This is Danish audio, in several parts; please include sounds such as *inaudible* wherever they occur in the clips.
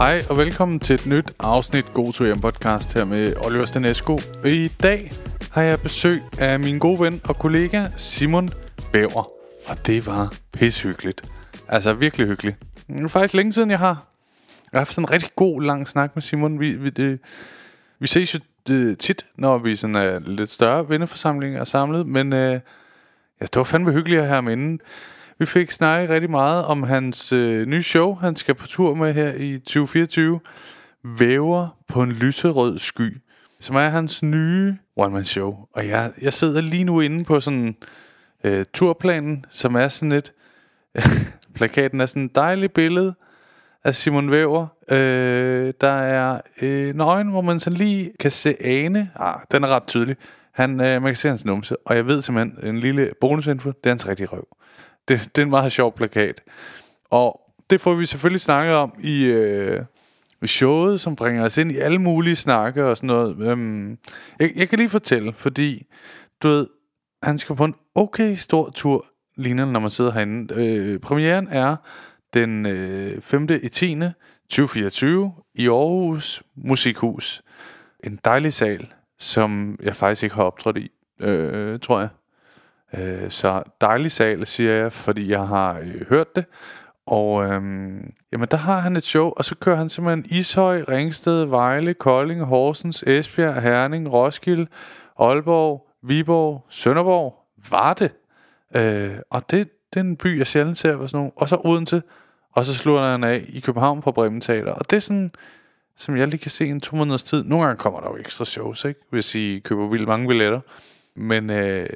Hej og velkommen til et nyt afsnit God to hjem podcast her med Oliver Stanesco. I dag har jeg besøg af min gode ven og kollega Simon Bæver. Og det var pishyggeligt. Altså virkelig hyggeligt. Det er faktisk længe siden jeg har. Jeg har haft sådan en rigtig god lang snak med Simon. Vi, vi, det, vi ses jo det, tit, når vi sådan er lidt større venneforsamlinger er samlet. Men øh, ja, det var fandme hyggeligt her ham inden. Vi fik snakket rigtig meget om hans øh, nye show, han skal på tur med her i 2024. Væver på en lyserød sky, som er hans nye one-man-show. Og jeg, jeg sidder lige nu inde på sådan øh, turplanen, som er sådan et... *laughs* plakaten er sådan et dejligt billede af Simon Væver. Øh, der er øh, øjen hvor man sådan lige kan se ane. Ah, den er ret tydelig. Han, øh, man kan se hans numse, og jeg ved simpelthen, en lille bonusinfo, det er hans rigtige røv. Det, det er en meget sjov plakat. Og det får vi selvfølgelig snakket om i, øh, i showet, som bringer os ind i alle mulige snakke og sådan noget. Øhm, jeg, jeg kan lige fortælle, fordi du ved, han skal på en okay stor tur, ligner når man sidder herinde. Øh, premieren er den øh, 5. i 10. 2024 i Aarhus Musikhus. En dejlig sal, som jeg faktisk ikke har optrådt i, øh, tror jeg. Øh, så dejlig sal, siger jeg, fordi jeg har øh, hørt det. Og øhm, jamen, der har han et show, og så kører han simpelthen Ishøj, Ringsted, Vejle, Kolding, Horsens, Esbjerg, Herning, Roskilde, Aalborg, Viborg, Sønderborg, Varde. Øh, og det, det er en by, jeg sjældent ser sådan nogle. Og så Odense, og så slutter han af i København på Bremen Teater. Og det er sådan, som jeg lige kan se en to måneders tid. Nogle gange kommer der jo ekstra shows, ikke? Hvis I køber vildt mange billetter. Men øh,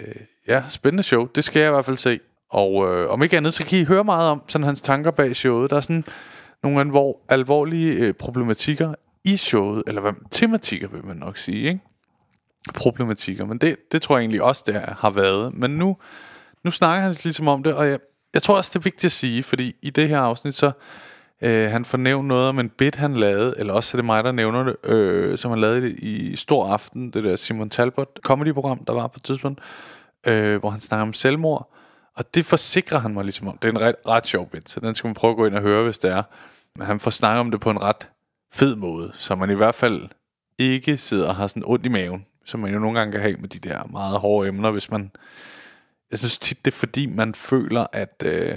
ja, spændende show. Det skal jeg i hvert fald se. Og øh, om ikke andet, så kan I høre meget om sådan hans tanker bag showet. Der er sådan nogle alvor, alvorlige øh, problematikker i showet, eller hvad, tematikker vil man nok sige, ikke? Problematikker, men det, det tror jeg egentlig også, det har været. Men nu, nu snakker han ligesom om det, og jeg, jeg tror også, det er vigtigt at sige, fordi i det her afsnit, så øh, han fornævner noget om en bit, han lavede, eller også er det mig, der nævner det, øh, som han lavede det i Stor Aften, det der Simon Talbot comedy-program, der var på et tidspunkt, øh, hvor han snakker om selvmord. Og det forsikrer han mig ligesom om. Det er en ret, ret sjov bit, så den skal man prøve at gå ind og høre, hvis det er. Men han får snakket om det på en ret fed måde, så man i hvert fald ikke sidder og har sådan ondt i maven, som man jo nogle gange kan have med de der meget hårde emner, hvis man... Jeg synes tit, det er fordi, man føler, at øh,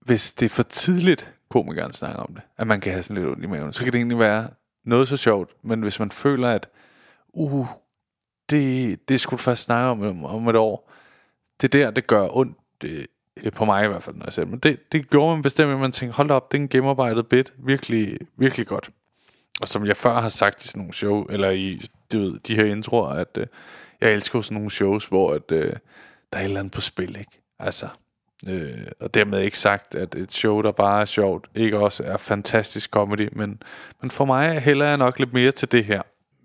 hvis det er for tidligt, komikeren snakker om det, at man kan have sådan lidt ondt i maven, så kan det egentlig være noget så sjovt, men hvis man føler, at uh, det, det skulle du først snakke om, om et år, det der, det gør ondt det, øh, på mig i hvert fald, når jeg ser Men det, det gjorde man bestemt, at man tænkte, hold op, det er en gennemarbejdet bit, virkelig, virkelig godt. Og som jeg før har sagt i sådan nogle show, eller i du ved, de her introer, at øh, jeg elsker sådan nogle shows, hvor at, øh, der er et eller andet på spil, ikke? Altså, øh, og dermed ikke sagt, at et show, der bare er sjovt, ikke også er fantastisk comedy, men, men for mig hælder jeg nok lidt mere til det her.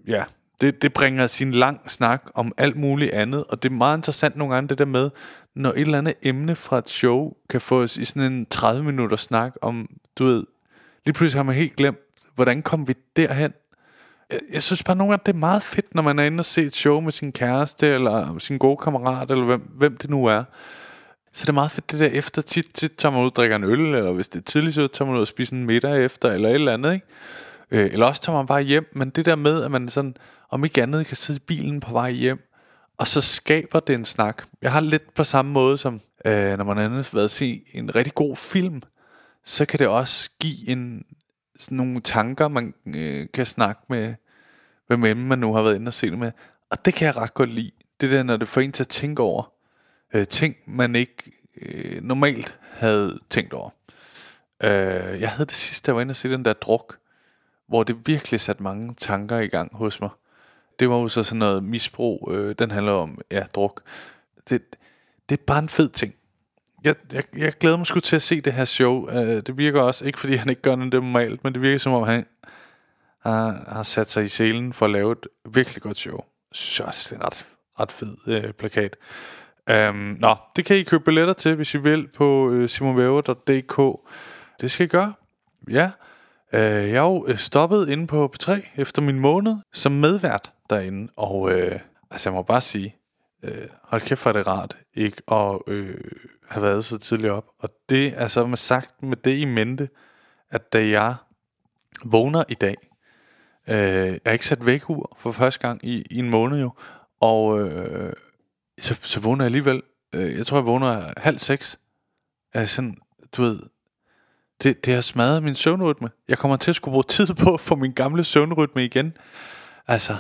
Ja, det, det bringer sin lang snak om alt muligt andet, og det er meget interessant nogle gange det der med, når et eller andet emne fra et show kan få os i sådan en 30 minutter snak om, du ved, lige pludselig har man helt glemt, hvordan kom vi derhen? Jeg, jeg synes bare nogle gange, det er meget fedt, når man er inde og se et show med sin kæreste, eller sin gode kammerat, eller hvem, hvem det nu er. Så det er meget fedt det der efter, tit, tit tager man ud og drikker en øl, eller hvis det er tidligt, så tager man ud og spiser en middag efter, eller et eller andet, ikke? Øh, eller også tager man bare hjem, men det der med, at man sådan, om ikke andet kan sidde i bilen på vej hjem, og så skaber det en snak. Jeg har lidt på samme måde som, øh, når man andet været se en rigtig god film, så kan det også give en, sådan nogle tanker, man øh, kan snakke med, hvem man nu har været inde og se det med. Og det kan jeg ret godt lide. Det der, når det får en til at tænke over øh, ting, man ikke øh, normalt havde tænkt over. Øh, jeg havde det sidste, jeg var inde og se den der druk, hvor det virkelig satte mange tanker i gang hos mig. Det var jo så sådan noget misbrug, øh, den handler om, ja, druk. Det, det er bare en fed ting. Jeg, jeg, jeg glæder mig sgu til at se det her show. Øh, det virker også, ikke fordi han ikke gør noget det normalt, men det virker som om han har, har sat sig i selen for at lave et virkelig godt show. Så det er en ret, ret fed øh, plakat. Um, nå, det kan I købe billetter til, hvis I vil, på øh, simonvæver.dk. Det skal I gøre. Ja. Øh, jeg er jo øh, stoppet inde på P3 efter min måned som medvært derinde, og øh, altså jeg må bare sige, øh, hold kæft for det rart ikke at øh, have været så tidligt op. Og det er så med sagt med det i mente, at da jeg vågner i dag. Øh, jeg har ikke sat vækkeur for første gang i, i en måned jo. Og øh, så, så vågner jeg alligevel. Øh, jeg tror, jeg vågner halv seks. Er sådan, du ved, det, det har smadret min søvnrytme. Jeg kommer til at skulle bruge tid på at få min gamle søvnrytme igen. Altså,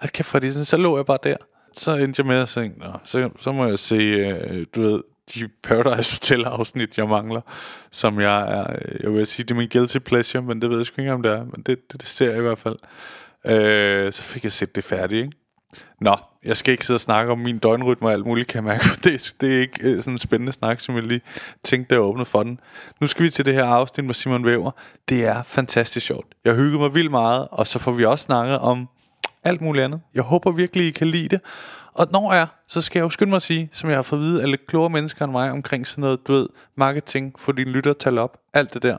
hold kæft, fordi sådan, så lå jeg bare der. Så endte jeg med at tænke, Nå, så, så må jeg se, øh, du ved, de Paradise Hotel afsnit, jeg mangler, som jeg er, øh, jeg vil sige, det er min guilty pleasure, men det ved jeg sgu ikke, om det er, men det, det, det ser jeg i hvert fald. Øh, så fik jeg set det færdigt, ikke? Nå, jeg skal ikke sidde og snakke om min døgnrytme og alt muligt, kan jeg mærke, for *laughs* det, det er ikke øh, sådan en spændende snak, som jeg lige tænkte, da jeg åbnede for den. Nu skal vi til det her afsnit med Simon Væver. Det er fantastisk sjovt. Jeg hygger mig vildt meget, og så får vi også snakket om alt muligt andet. Jeg håber virkelig, I kan lide det. Og når jeg, så skal jeg jo skynde mig at sige, som jeg har fået at vide af lidt klogere mennesker end mig, omkring sådan noget, du ved, marketing, få dine lytter tal op, alt det der.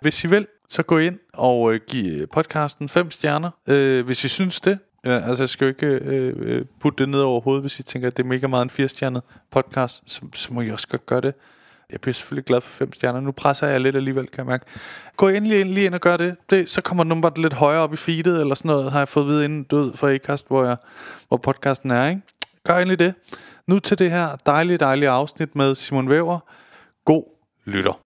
Hvis I vil, så gå ind og øh, giv øh, podcasten fem stjerner, øh, hvis I synes det. Ja, altså jeg skal jo ikke øh, øh, putte det ned over hovedet, hvis I tænker, at det er mega meget en firestjernet podcast, så, så må I også godt gøre det. Jeg bliver selvfølgelig glad for fem stjerner. Nu presser jeg lidt alligevel, kan jeg mærke. Gå endelig ind, lige ind og gør det. det. Så kommer nummeret lidt højere op i feedet, eller sådan noget, har jeg fået at vide inden død fra Acast, hvor, jeg, hvor podcasten er, ikke? Gør endelig det. Nu til det her dejlige, dejlige afsnit med Simon Væver. God lytter.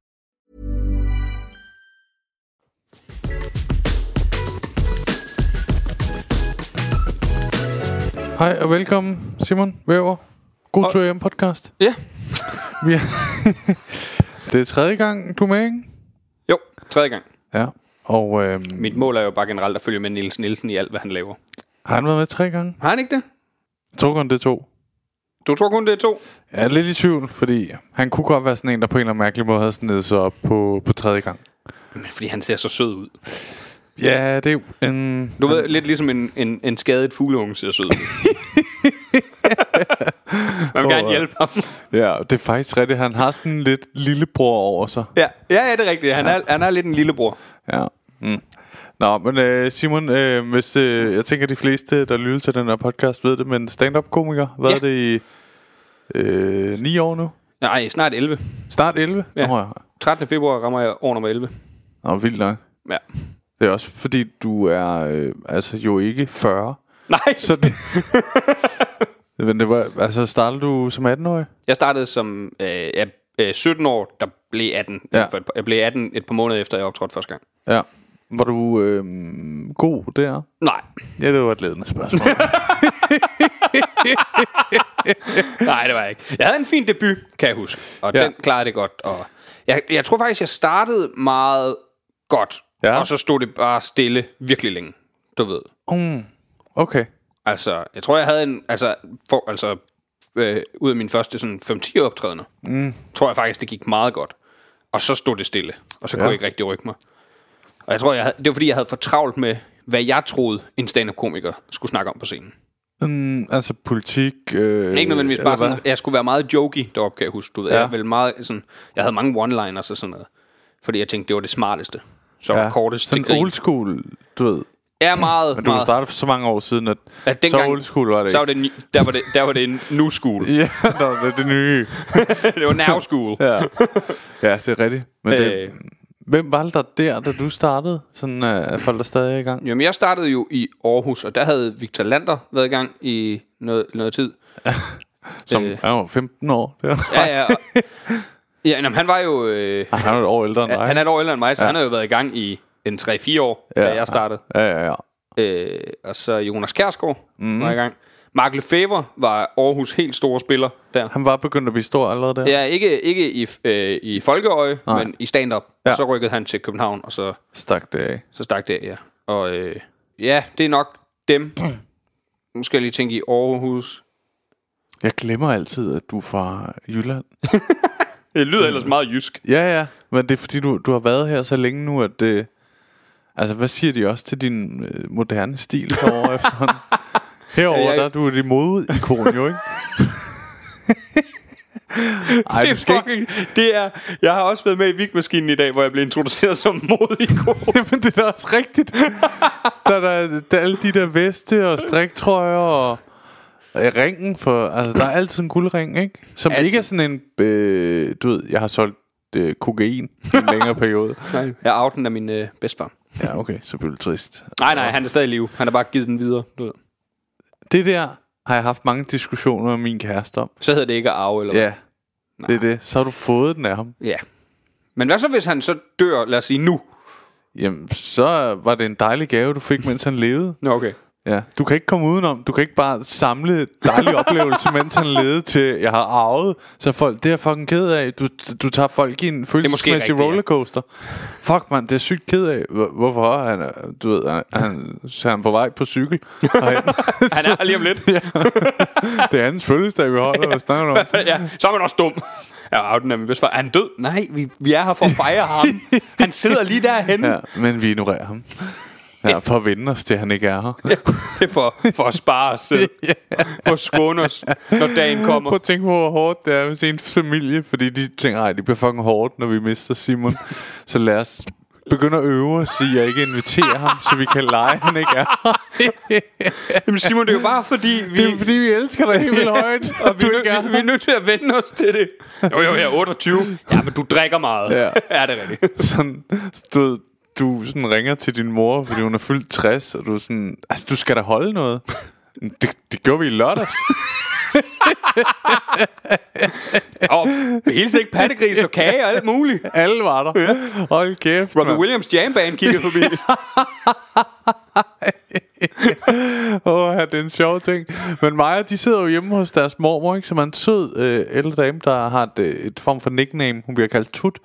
Hej og velkommen, Simon Væver. God Og- tur hjem podcast. Ja. Vi er det er tredje gang, du er med, ikke? Jo, tredje gang. Ja. Og øhm, Mit mål er jo bare generelt at følge med Niels Nielsen i alt, hvad han laver. har han været med tre gange? Har han ikke det? Jeg tror kun, det er to. Du tror kun, det er to? Jeg er lidt i tvivl, fordi han kunne godt være sådan en, der på en eller anden mærkelig måde havde snedet sig op på, på tredje gang. Men fordi han ser så sød ud. Ja, det er jo en... Du ved, lidt ligesom en, en, en skadet fugleunge ser sød ud. *laughs* Man vil gerne hjælpe ham. Ja, det er faktisk rigtigt. Han har sådan lidt lillebror over sig. Ja, ja, ja det er rigtigt. Han er, han er lidt en lillebror. Ja. Mm. Nå, men øh, Simon, øh, hvis, øh, jeg tænker, de fleste, der lytter til den her podcast, ved det, men stand-up-komiker, hvad Ja. er det i øh, 9 år nu? Nej, snart 11. Start 11? Ja. Nå, ja. 13. februar rammer jeg år nummer 11. Nå, vildt nok. Ja. Det er også fordi, du er øh, altså jo ikke 40. Nej, Så det, *laughs* men det var, altså startede du som 18-årig? jeg startede som øh, ja, øh, 17 år, der blev 18. Ja. Jeg blev 18 et par måneder efter, jeg optrådte første gang. Ja. Var du øh, god der? Nej, Ja, det var et ledende spørgsmål. *laughs* Nej, det var jeg ikke. Jeg havde en fin debut, kan jeg huske. Og ja. den klarede det godt. Og jeg, jeg tror faktisk, jeg startede meget godt. Ja. Og så stod det bare stille virkelig længe. Du ved. mm, okay. Altså, jeg tror, jeg havde en... Altså, for, altså øh, ud af mine første sådan 5-10 optrædener, mm. tror jeg faktisk, det gik meget godt. Og så stod det stille. Og så kunne Ja. jeg ikke rigtig rykke mig. Og jeg tror, jeg havde, det var fordi, jeg havde for travlt med, hvad jeg troede, en stand-up-komiker skulle snakke om på scenen. Mm, altså politik... Øh, Ikke nødvendigvis bare sådan, hvad? jeg skulle være meget jokey deroppe, kan jeg huske. Du ved, Ja. jeg, meget, sådan, jeg havde mange one-liners og sådan noget. Fordi jeg tænkte, det var det smarteste. Så ja. kortest til sådan grin. old school, du ved. Er meget, Men du meget. startede for så mange år siden, at, At så dengang- old school var det Så var det, ny- der, var det, der var det en new school. *laughs* Ja, nå, det er det nye. *laughs* det var now school. Ja, ja det er rigtigt. Men det, Øh. hvem var det der der, da du startede? Sådan uh, folk, der stadig er i gang? Jamen, jeg startede jo i Aarhus, og der havde Victor Lander været i gang i noget, noget tid. *laughs* Som øh. er jo 15 år. Det var. Ja, ja. Og, Ja, jamen, han var jo... Øh, Han er et år ældre end dig. han er et år ældre end mig, så Ja. han har jo været i gang i en 3-4 år, ja. da jeg startede. Ja, ja, ja. Øh, og så Jonas Kjærsgaard mm. var i gang. Mark Lefebvre var Aarhus helt store spiller der. Han var begyndt at blive stor allerede der. Ja, ikke, ikke i, øh, i folkeøje, Nej. men i stand-up. Ja. Så rykkede han til København, og så, Stak det af. så stak det af, ja. Og øh, ja, det er nok dem. *clears throat* Nu skal jeg lige tænke i Aarhus. Jeg glemmer altid, at du er fra Jylland. *laughs* Det lyder ellers meget jysk. Ja, ja. Men det er fordi, du, du har været her så længe nu, at det... Altså, hvad siger de også til din øh, moderne stil herovre *laughs* efterhånden? Herover Jeg- der er du et mode-ikon, jo, ikke? *laughs* Ej, det er skal ikke... fucking, det er, jeg har også været med i Vigmaskinen i dag, hvor jeg blev introduceret som modeikon. *laughs* Men det er da også rigtigt. der, er der, der er alle de der veste og striktrøjer og øh, ringen for... Altså, der er altid en guldring, ikke? Som Altid. ikke er sådan en... Øh, du ved, jeg har solgt øh, kokain i en længere periode. *laughs* Nej, jeg er outen af min øh, bedstfar. Ja, okay, så bliver det trist. Nej, nej, han er stadig i live. Han har bare givet den videre. Du ved. Det der har jeg haft mange diskussioner med min kæreste om. Så hedder det ikke at arve, eller hvad? Ja, det er det. Så har du fået den af ham. ja. Men hvad så, hvis han så dør, lad os sige nu? Jamen, så var det en dejlig gave, du fik, mens han levede. Nå, okay. Ja, du kan ikke komme udenom. Du kan ikke bare samle dejlige oplevelser, *laughs* mens han levede til, jeg har arvet. Så folk, det er jeg fucking ked af. Du, du tager folk i en følelsesmæssig rigtigt, ja. rollercoaster. Fuck, man, det er sygt ked af. Hvor- Hvorfor? Han er, du ved, han, han, så er han på vej på cykel. *laughs* Han, Han er her lige om lidt. *laughs* det er hans fødselsdag, vi holder. Hvad snakker du om? ja, så er man også dum. Jeg er outen af min bedstfar. Er han død? Nej, vi, vi er her for at fejre ham. Han sidder lige derhen. Ja, men vi ignorerer ham. Ja, for at vende os til, han ikke er her. Det er for, for at spare os selv. *laughs* For at skåne os, når dagen kommer. Prøv at tænke på, hvor hårdt det er med sin familie, fordi de tænker, ej, det bliver fucking hårdt, når vi mister Simon. Så lad os begynde at øve os i at ikke invitere ham, så vi kan lege, han ikke er. *laughs* Jamen Simon, det er jo bare fordi, vi, Det er fordi, vi elsker dig helt vildt højt, og og vi, du er vi, er nødt til at vende os til det. Jo, jo, jeg er 28. Ja, men du drikker meget. Ja. ja det er rigtigt. Sådan, du, ved, du sådan ringer til din mor, fordi hun er fyldt 60, og du er sådan, altså, du skal da holde noget. Det, det gjorde vi i lørdags. *laughs* Og helt ikke pattegris og kage og alt muligt. Alle var der. Ja. Hold kæft, Robbie mand. Williams Jam Band kiggede forbi. *laughs* Åh, oh, det er en sjov ting. Men Maja, de sidder jo hjemme hos deres mormor, ikke? Som er en sød øh, ældre dame, der har et, øh, et form for nickname. Hun bliver kaldt Tut.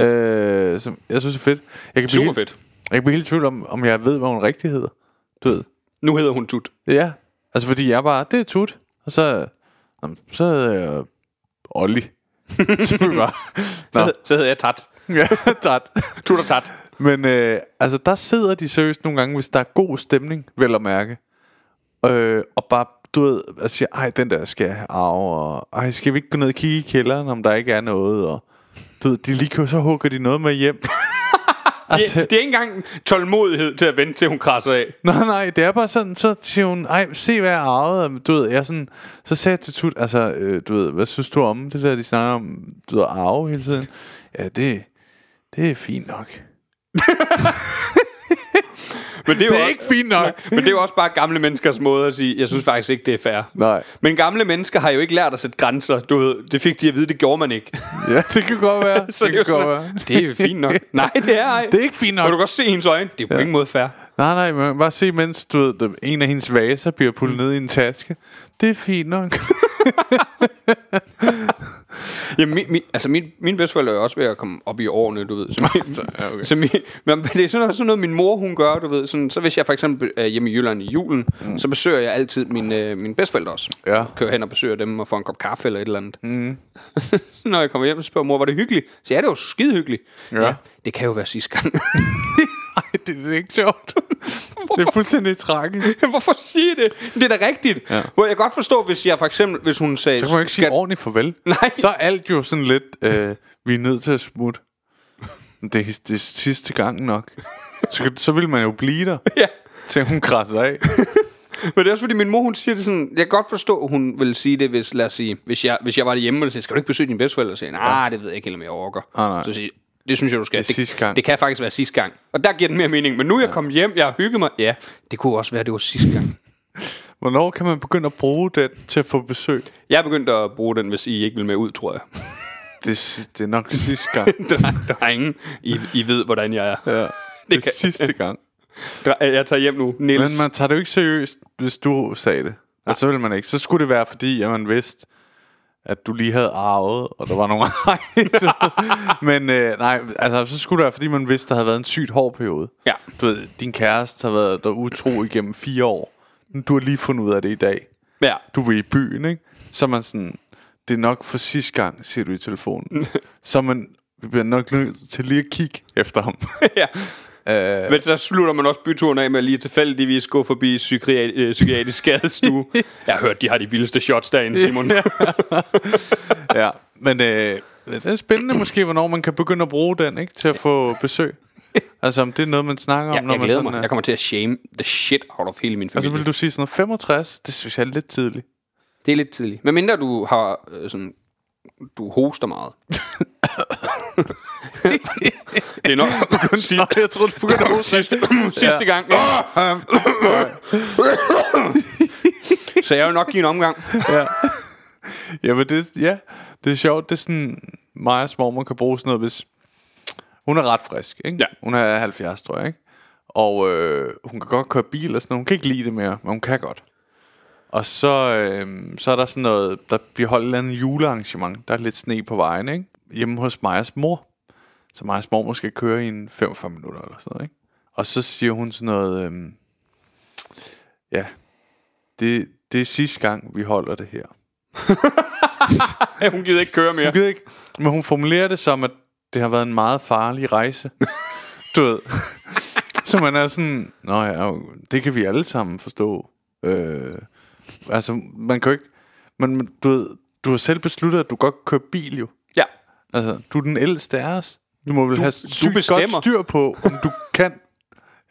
Øh, som jeg synes er fedt. Jeg kan Super helt, fedt. Jeg kan blive helt i tvivl om, om jeg ved, hvad hun rigtig hedder. Du ved. Nu hedder hun Tut. Ja. Altså, fordi jeg bare, det er Tut. Og så, jamen, så hedder jeg Olli. *laughs* så bare, *laughs* Så, så hedder jeg Tat. *laughs* ja, tat. Tut og Tat. Men øh, altså, der sidder de seriøst nogle gange, hvis der er god stemning, vel at mærke. Øh, og bare, du ved, og siger, ej, den der skal jeg arve, og ej, skal vi ikke gå ned og kigge i kælderen, om der ikke er noget, og du ved, de lige kan, så hugger de noget med hjem. *laughs* *laughs* altså, Det, det er ikke engang tålmodighed til at vente til hun krasser af. nej, nej, det er bare sådan, så siger hun, ej, se hvad jeg arvede, du ved, jeg sådan, så sagde jeg til Tut, altså, øh, du ved, hvad synes du om det der, de snakker om, du ved, arve hele tiden? Ja, det, det er fint nok. *laughs* Men det er, Det er også- ikke fint nok. Men det er jo også bare gamle menneskers måde at sige, jeg synes faktisk ikke, det er fair. Nej. Men gamle mennesker har jo ikke lært at sætte grænser. Du ved, det fik de at vide, det gjorde man ikke. Ja, det kan godt være. *laughs* Så det det, er kan godt være. det er jo fint nok. Nej, det er ej. Det er ikke fint nok. Og du kan godt se hendes øjne. Det er på ja. ingen måde fair. Nej, nej, man kan bare se, mens du ved, en af hendes vaser bliver pullet Mm. ned i en taske. Det er fint nok. *laughs* Ja, min, min, altså min, mine bedsteforældre er også ved at komme op i årene, du ved. Så, min, ja, okay. så min, men det er sådan sådan noget, min mor hun gør, du ved. Sådan, så hvis jeg for eksempel er hjemme i Jylland i julen, mm. så besøger jeg altid min, øh, mine bedsteforældre også. Ja. Kører hen og besøger dem og får en kop kaffe eller et eller andet. Mm. *laughs* Når jeg kommer hjem, så spørger mor, var det hyggeligt? Så ja, det var skide hyggeligt. Ja. det kan jo være sidste gang. *laughs* Ej, det er ikke sjovt. *laughs* det er fuldstændig tragisk. *laughs* Hvorfor sige det? Det er da rigtigt. Ja. Hvor jeg kan godt forstå, hvis jeg for eksempel, hvis hun sagde... Så kan man ikke sige ordentligt farvel. *laughs* Nej. Så er alt jo sådan lidt, øh, vi er nødt til at smutte. Det er, det er sidste gang nok. Så, så vil man jo blive der, *laughs* Ja. til hun krasser af. Men det er også fordi, min mor, hun siger det sådan... Jeg kan godt forstå, at hun vil sige det, hvis, lad os sige, hvis jeg, hvis jeg var hjemme, og siger, skal du ikke besøge dine bedsteforældre? Siger jeg, nej, det ved jeg ikke helt, om jeg overgår. Ah, nej. Så siger det synes jeg, du skal. Det sidste gang. Det kan faktisk være sidste gang. Og der giver den mere mening. Men nu er jeg kommet hjem, jeg har hygget mig. Ja, det kunne også være, det var sidste gang. *laughs* Hvornår kan man begynde at bruge den til at få besøg? Jeg er begyndt at bruge den, hvis I ikke vil med ud, tror jeg. *laughs* det, det er nok sidste gang. *laughs* Drenge, I, I ved, hvordan jeg er. Ja, det er kan- sidste gang. Jeg tager hjem nu, Niels. Men man tager det jo ikke seriøst, hvis du sagde det. Og så ville man ikke. Så skulle det være, fordi at man vidste, at du lige havde arvet, og der var nogle. *laughs* Men øh, nej, altså, så skulle det fordi man vidste, der havde været en sygt hård periode. Ja. Du ved, din kæreste har været der utro igennem fire år. Du har lige fundet ud af det i dag. Ja. Du var i byen, ikke? Så er man sådan, det er nok for sidste gang, siger du i telefonen. *laughs* så er man, vi bliver nok nødt til lige at kigge efter ham. ja. Uh, Men så slutter man også byturen af med lige tilfældigvis gå forbi psykiat- øh, psykiatrisk skadestue. *laughs* Jeg har hørt, de har de vildeste shots derinde, Simon. *laughs* ja, men øh, det er spændende måske, hvornår man kan begynde at bruge den, ikke? Til at få besøg. Altså, om det er noget, man snakker om, jeg, når jeg man glæder sådan mig. Jeg kommer til at shame the shit out of hele min Altså, familie. vil du sige sådan noget 65? Det synes jeg er lidt tidligt. Det er lidt tidligt. Men mindre du har øh, sådan... Du hoster meget. *laughs* det er nok *laughs* sidste, Nå, jeg troede, du begyndte at hoste. sidste, sidste gang. Ja. *laughs* Så jeg vil nok give en omgang. Jamen, det, ja, det er sjovt. Det er sådan, Majas mormor kan bruge sådan noget, hvis... Hun er ret frisk, ikke? Ja. Hun er 70, tror jeg, ikke? Og øh, hun kan godt køre bil og sådan noget. Hun kan ikke lide det mere, men hun kan godt. Og så, øh, så er der sådan noget, der bliver holdt et eller andet julearrangement. Der er lidt sne på vejen, ikke? Hjemme hos Majas mor. Så Majas mor skal køre i en 45 minutter eller sådan noget, ikke? Og så siger hun sådan noget, øh, ja, det, det er sidste gang, vi holder det her. *laughs* Hun gider ikke køre mere. Jeg ved ikke, men hun formulerer det som, at det har været en meget farlig rejse. *laughs* du ved. Så man er sådan, nå ja, det kan vi alle sammen forstå. Øh, altså, man kan jo ikke, men men du ved, du har selv besluttet, at du godt kører bil jo. Ja. Altså, du er den ældste af os. Du må vel Du- have du sygt godt styr på, om du kan.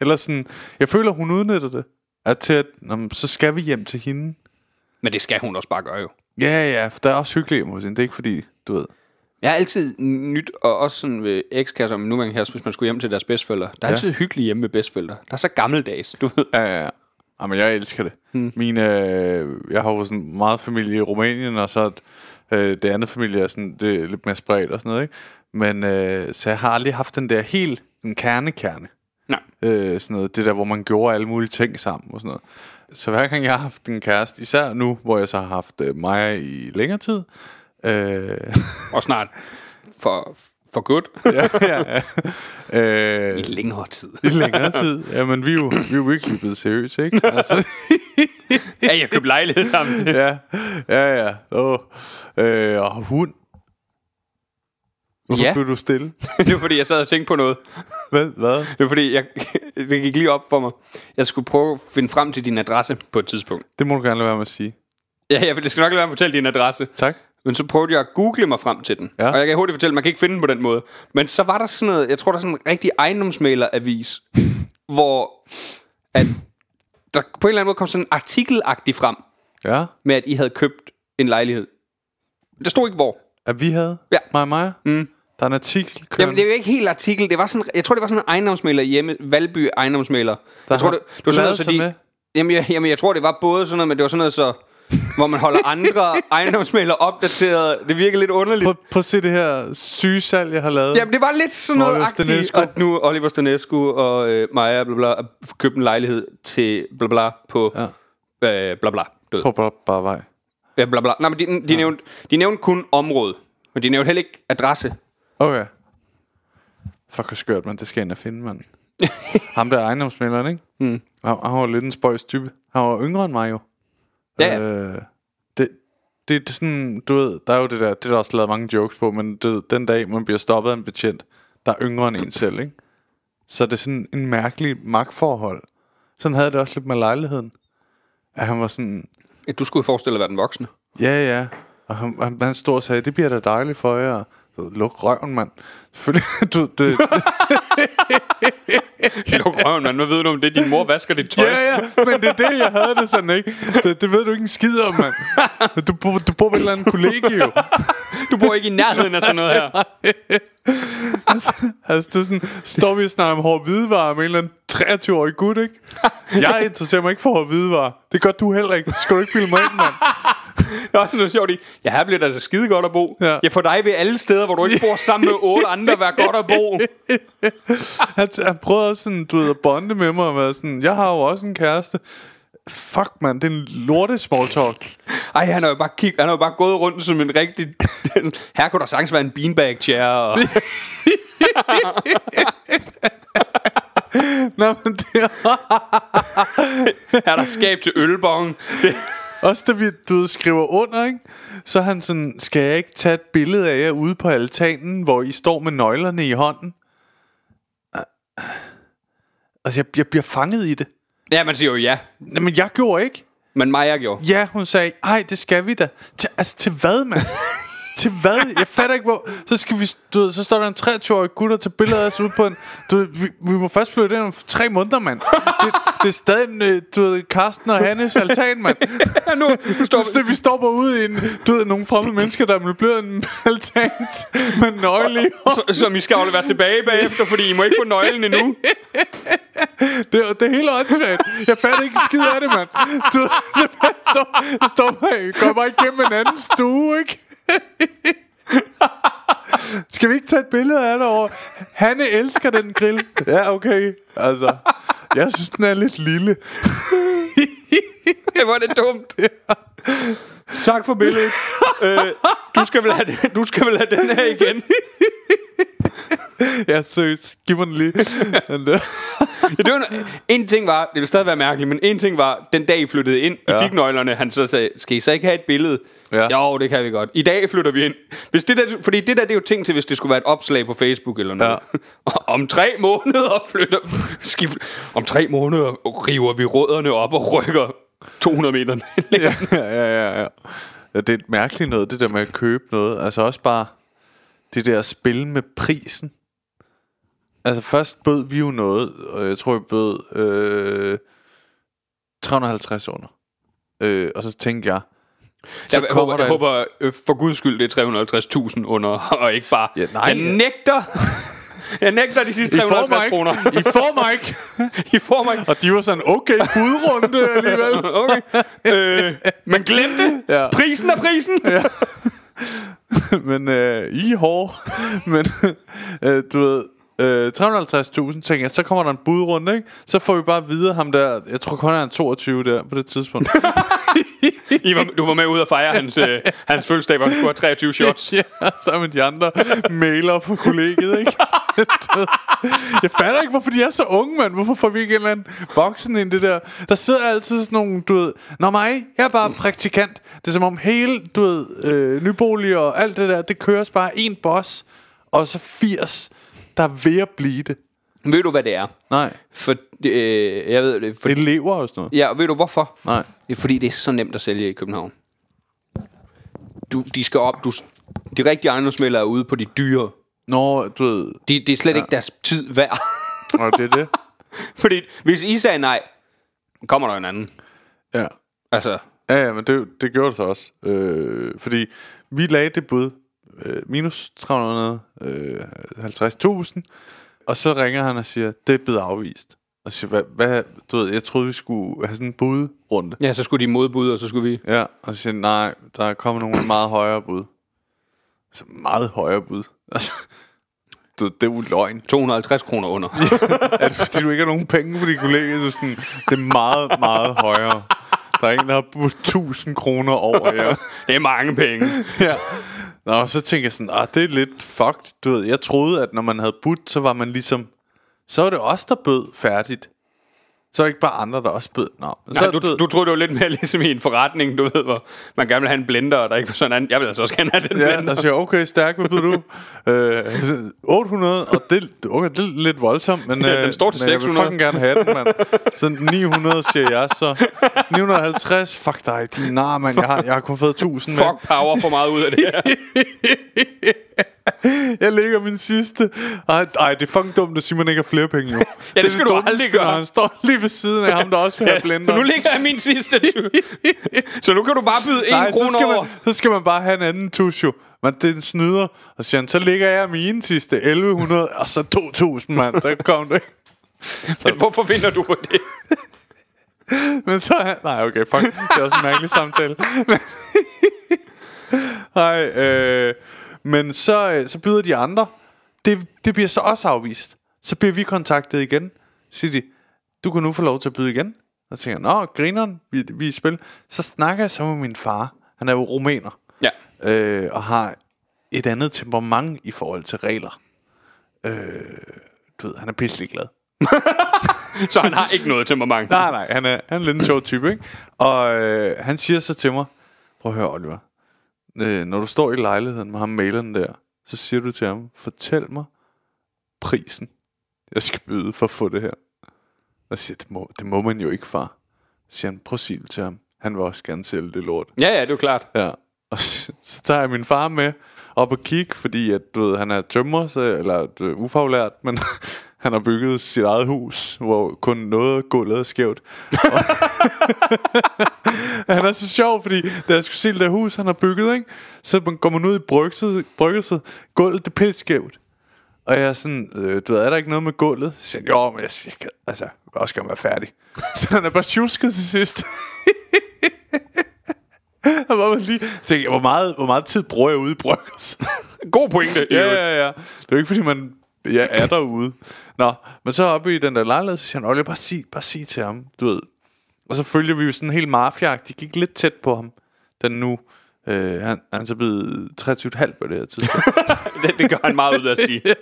Eller sådan, jeg føler, hun udnytter det. At til at, så skal vi hjem til hende. Men det skal hun også bare gøre jo. Ja, ja, for der er også hyggeligt hos hende. Det er ikke fordi, du ved. Jeg har altid nyt, og også sådan ved ekskasser, men nuværende kæreste, hvis man skulle hjem til deres bedstforældre. Der er Ja. altid hyggeligt hjemme med bedstforældre. Der er så gammeldags, du ved. Ja, ja, ja. Jamen, jeg elsker det. Hmm. Mine, øh, jeg har jo sådan meget familie i Rumænien, og så øh, det andet familie er sådan, det er lidt mere spredt og sådan noget, ikke? Men, øh, så jeg har aldrig haft den der helt den kerne-kerne. Nej. Øh, sådan noget, det der, hvor man gjorde alle mulige ting sammen og sådan noget. Så hver gang jeg har haft en kæreste, især nu, hvor jeg så har haft øh, mig i længere tid, øh, *laughs* Og snart for, for good. *laughs* ja, ja, ja. Øh, I længere tid. I længere tid. Jamen, vi er jo, vi er jo virkelig blevet seriøse, ikke? Altså, *laughs* ja, jeg købte lejlighed sammen. ja, ja, ja. Oh. Øh, og hund. Hvorfor Ja. blev du stille? *laughs* det var fordi, jeg sad og tænkte på noget. Hvad? Hvad? Det var fordi, jeg, *laughs* det gik lige op for mig. Jeg skulle prøve at finde frem til din adresse på et tidspunkt. Det må du gerne lade være med at sige. Ja, jeg, det skal nok lade være med at fortælle din adresse. Tak. Men så prøvede jeg at google mig frem til den. Ja. Og jeg kan hurtigt fortælle, at man kan ikke finde den på den måde. Men så var der sådan noget, jeg tror, der er sådan en rigtig ejendomsmæleravis, *laughs* hvor at der på en eller anden måde kom sådan en artikelagtig frem, Ja. med at I havde købt en lejlighed. Der stod ikke hvor. At vi havde? Ja. Mig og mig? Mm. Der er en artikel kørende. Jamen, det er jo ikke helt artikel. Det var sådan, jeg tror, det var sådan en ejendomsmæler hjemme. Valby ejendomsmæler. Der jeg tror, det, det var sådan noget, så de, med. jamen, jeg, jamen, jeg tror, det var både sådan noget, men det var sådan noget, så, hvor man holder andre *laughs* ejendomsmæler opdateret. Det virker lidt underligt. Prøv, prøv at se det her syge salg, jeg har lavet. Jamen, det var lidt sådan noget agtigt, at nu Oliver Stanescu og øh, Maja bla, bla, bla, købte en lejlighed til bla bla på ja. øh, bla bla. Du. Prøv bare, bare vej. Ja, bla bla. Nej, men de, de, ja. nævnte, de nævnte kun område, men de nævnte heller ikke adresse. Okay. Fuck, hvor skørt, man. Det skal jeg ind og finde, mand. *laughs* Ham der ejendomsmælderen, ikke? Mm. Han, han var lidt en spøjs type. Han var yngre end mig jo. Ja, ja. Øh, det, det, det er sådan, du ved, der er jo det der, det er der også lavet mange jokes på, men du ved, den dag, man bliver stoppet af en betjent, der er yngre end en selv, ikke? Så det er sådan en mærkelig magtforhold. Sådan havde det også lidt med lejligheden. At han var sådan, Du skulle forestille dig at være den voksne. ja, ja. Og han, han, han stod og sagde, det bliver da dejligt for jer. Luk røven, mand. Selvfølgelig, *laughs* du, det, *laughs* Luk røven, mand. Nu ved du, om det din mor vasker dit tøj. Ja, ja, men det er det, jeg havde det sådan, ikke? Det, det ved du ikke en skid om, mand. Du, bor- du bor på et eller andet kollegie, jo. Du bor ikke i nærheden af sådan noget her. *laughs* Altså, altså det er sådan, står vi og snakker om hård hvidevarer med en eller anden 23-årig gut, ikke? Jeg interesserer mig ikke for hård hvidevarer. Det gør du heller ikke. Det skal du ikke bilde mig ind, mand. *laughs* Der er også noget sjovt i. Ja, her bliver det altså skide godt at bo. Ja. Ja. for dig ved alle steder, hvor du ikke bor sammen med otte andre, være godt at bo. *laughs* Han, han prøvede også sådan, du ved, at bonde med mig og være sådan, jeg har jo også en kæreste. Fuck, man, det er en lorte small talk. Ej, han har jo bare, kig, han har jo bare gået rundt som en rigtig... *laughs* her kunne der sagtens være en beanbag chair. Og... Nå, men det er er der skab til ølbong. Det, også, da vi, du ved, skriver under, ikke? Så er han sådan, skal jeg ikke tage et billede af jer ude på altanen, hvor I står med nøglerne i hånden? Altså, jeg, jeg bliver fanget i det. ja, man siger jo ja. Men jeg gjorde ikke. Men Maja gjorde. Ja, hun sagde, ej, det skal vi da. Til, altså, til hvad, mand? *laughs* til hvad? Jeg fatter ikke, hvor... Så, skal vi, du ved, så står der en 23-årig gutter til billeder af os ude på en... Du ved, vi, vi må først flytte ind om tre måneder, mand. Det, det er stadig, øh, du ved, Karsten og Hannes altan, mand. *laughs* Ja, nu, nu står Så vi stopper ude i en, du ved, nogle fremmede mennesker, der er blevet en altan med nøgle som I skal aflevere tilbage bagefter, fordi I må ikke få nøglen endnu. *laughs* Det, er- det er helt åndssvagt. Jeg fatter ikke skid af det, mand. Du, *laughs* det bare står, står bare, går bare igennem en anden stue, ikke? *laughs* Skal vi ikke tage et billede af det over? Hanne elsker den grill. *laughs* Ja, okay. Altså, jeg synes, den er lidt lille. *laughs* Det var det dumt. Tak for billedet. øh, du, skal vel have, den- du skal vel have den her igen. *laughs* Ja, seriøst. Giv mig den lige. Ja, det var, en- en ting var, det ville stadig være mærkeligt, men en ting var, den dag I flyttede ind, ja. Ja. I fik nøglerne, han så sagde, skal I så ikke have et billede? Ja. Jo, det kan vi godt. I dag flytter vi ind. Hvis det der, fordi det der, det er jo ting til, hvis det skulle være et opslag på Facebook eller noget. Ja. *laughs* om tre måneder flytter... Skift, om tre måneder river vi rødderne op og rykker 200 meter. ja, ja, ja, ja. ja. Det er et mærkeligt noget, det der med at købe noget. Altså også bare det der spil med prisen. Altså først bød vi jo noget, og jeg tror, vi bød øh, 350 under. Øh, og så tænkte jeg, så jeg, håber, jeg en- håber øh, for guds skyld, det er 350.000 under, *laughs* og ikke bare... Ja, nej. jeg nægter... *laughs* Jeg nægter de sidste I får 350 mig kroner. I får mig ikke. *laughs* I får mig Og de var sådan, okay, budrunde alligevel. Okay. øh, men glem det. Ja. Prisen er prisen. Ja. *laughs* Men øh, I hår. *laughs* Men øh, du ved, øh, 350.000, tænker jeg, så kommer der en budrunde, ikke? Så får vi bare videre ham der, jeg tror kun han er 22 der på det tidspunkt. *laughs* I var, du var med ud og fejre hans, øh, hans fødselsdag, hvor han skulle have 23 shots. ja, sammen med de andre mailer fra kollegiet, ikke? *laughs* Jeg fatter ikke, hvorfor de er så unge, mand. Hvorfor får vi ikke en eller anden voksen ind i det der? Der sidder altid sådan nogle, du ved... Nå mig, jeg er bare praktikant. Det er som om hele, du ved, øh, nybolig og alt det der, det køres bare en boss, og så 80, der er ved at blive det. Ved du, hvad det er? Nej, For, øh, jeg ved det. For, elever og sådan noget. ja, og ved du hvorfor? Nej. Det er fordi, det er så nemt at sælge i København. Du, de skal op, du, de rigtige ejendomsmælere er ude på de dyre. Nå, du ved, De, det er slet ja. ikke deres tid værd. og det er det. *laughs* fordi hvis I sagde nej, kommer der en anden. Ja. Altså, Ja, ja, men det, det gjorde det så også. Øh, fordi vi lagde det bud øh, minus 350.000, og så ringer han og siger, det er blevet afvist. Og siger, hvad, hvad, du ved, jeg troede, vi skulle have sådan en budrunde. ja, så skulle de modbud, og så skulle vi... Ja, og så siger han, nej, der er kommet nogle meget højere bud. Så meget højere bud. Altså, du, det er jo løgn. 250 kroner under. *laughs* Er det fordi, du ikke har nogen penge på dit kollega? Du sådan, det er meget, meget højere. Der er en, der har budt 1000 kroner over jer. det er mange penge. ja. Nå, og så tænker jeg sådan, ah, det er lidt fucked. Du ved, jeg troede, at når man havde budt, så var man ligesom... Så var det os, der bød færdigt. Så er det ikke bare andre, der også bød. Nå, Nej, så, du, du troede, det var lidt mere *laughs* ligesom i en forretning, du ved, hvor man gerne vil have en blender, og der ikke var sådan en Jeg vil altså også gerne have den Ja, blender. der siger, okay, stærk, hvad byder du? *laughs* øh, 800, og det, okay, det er lidt voldsomt, men, Ja, øh, den står til men jeg vil 600. fucking gerne have den, mand. Så 900 siger jeg, så 950, fuck dig, din nar, mand, jeg har, jeg har kun fået 1000 med. Fuck power for meget ud af det her. *laughs* *laughs* Jeg lægger min sidste. Ej, ej, det er fucking dumt, at Simon ikke har flere penge, jo. det er skal du dummeste, aldrig gøre. Han står lige ved siden af ham, der også vil have blender. nu ligger jeg min sidste. *laughs* så nu kan du bare byde 1 Nej, så krone skal, over. man, så skal man bare have en anden tusch, jo. Men det er en snyder. Og så siger han, så ligger jeg mine sidste 1100, og så 2000, mand. Så kom det. *laughs* Men hvorfor vinder du på det? Men så... Nej, okay, fuck. Det er også en mærkelig samtale. Nej, øh, men så, øh, så byder de andre. Det, det bliver så også afvist. Så bliver vi kontaktet igen. Så siger de, du kan nu få lov til at byde igen. Og så tænker jeg, nå, grineren, vi, vi er i spil. Så snakker jeg så med min far. Han er jo rumæner. Ja. Øh, og har et andet temperament i forhold til regler. Øh, du ved, han er pisselig glad. *laughs* Så han har ikke noget temperament. Nej, nej, han er, han er lidt en sjov type, ikke? Og øh, han siger så til mig, prøv at høre, Oliver. Øh, når du står i lejligheden med ham maileren der, så siger du til ham, fortæl mig prisen, jeg skal byde for at få det her. Og siger, det må, det må man jo ikke, far. Så siger han, prøv at til ham. Han vil også gerne sælge det lort. Ja, ja, det er jo klart. Ja. Og så, så tager jeg min far med op og kigge, fordi at, du ved, han er tømmer, så, eller du ufaglært, men han har bygget sit eget hus, hvor kun noget af gulvet er skævt. Og- *laughs* han er så sjov, fordi da jeg skulle se det der hus, han har bygget, ikke? så man går man ud i bryggelset, bryggelset gulvet det er pilskævt. Og jeg er sådan, øh, du ved, er der ikke noget med gulvet? Så siger han, jo, men jeg, jeg kan, altså, jeg vil også gerne være færdig. *laughs* Så han er bare tjusket til sidst. *laughs* Han var lige, tænkte hvor meget, hvor meget tid bruger jeg ude i Bryggers? God pointe. ja, ja, ja. Det er jo ikke, fordi man ja, er derude. Nå, men så oppe i den der lejlighed, så siger han, Olle, bare sig, bare sig til ham, du ved. Og så følger vi jo sådan helt marfjagt. De gik lidt tæt på ham, den nu. Øh, han, han er så blevet 23,5 på det her tidspunkt. *laughs* Det, det gør han meget ud af at sige. *laughs*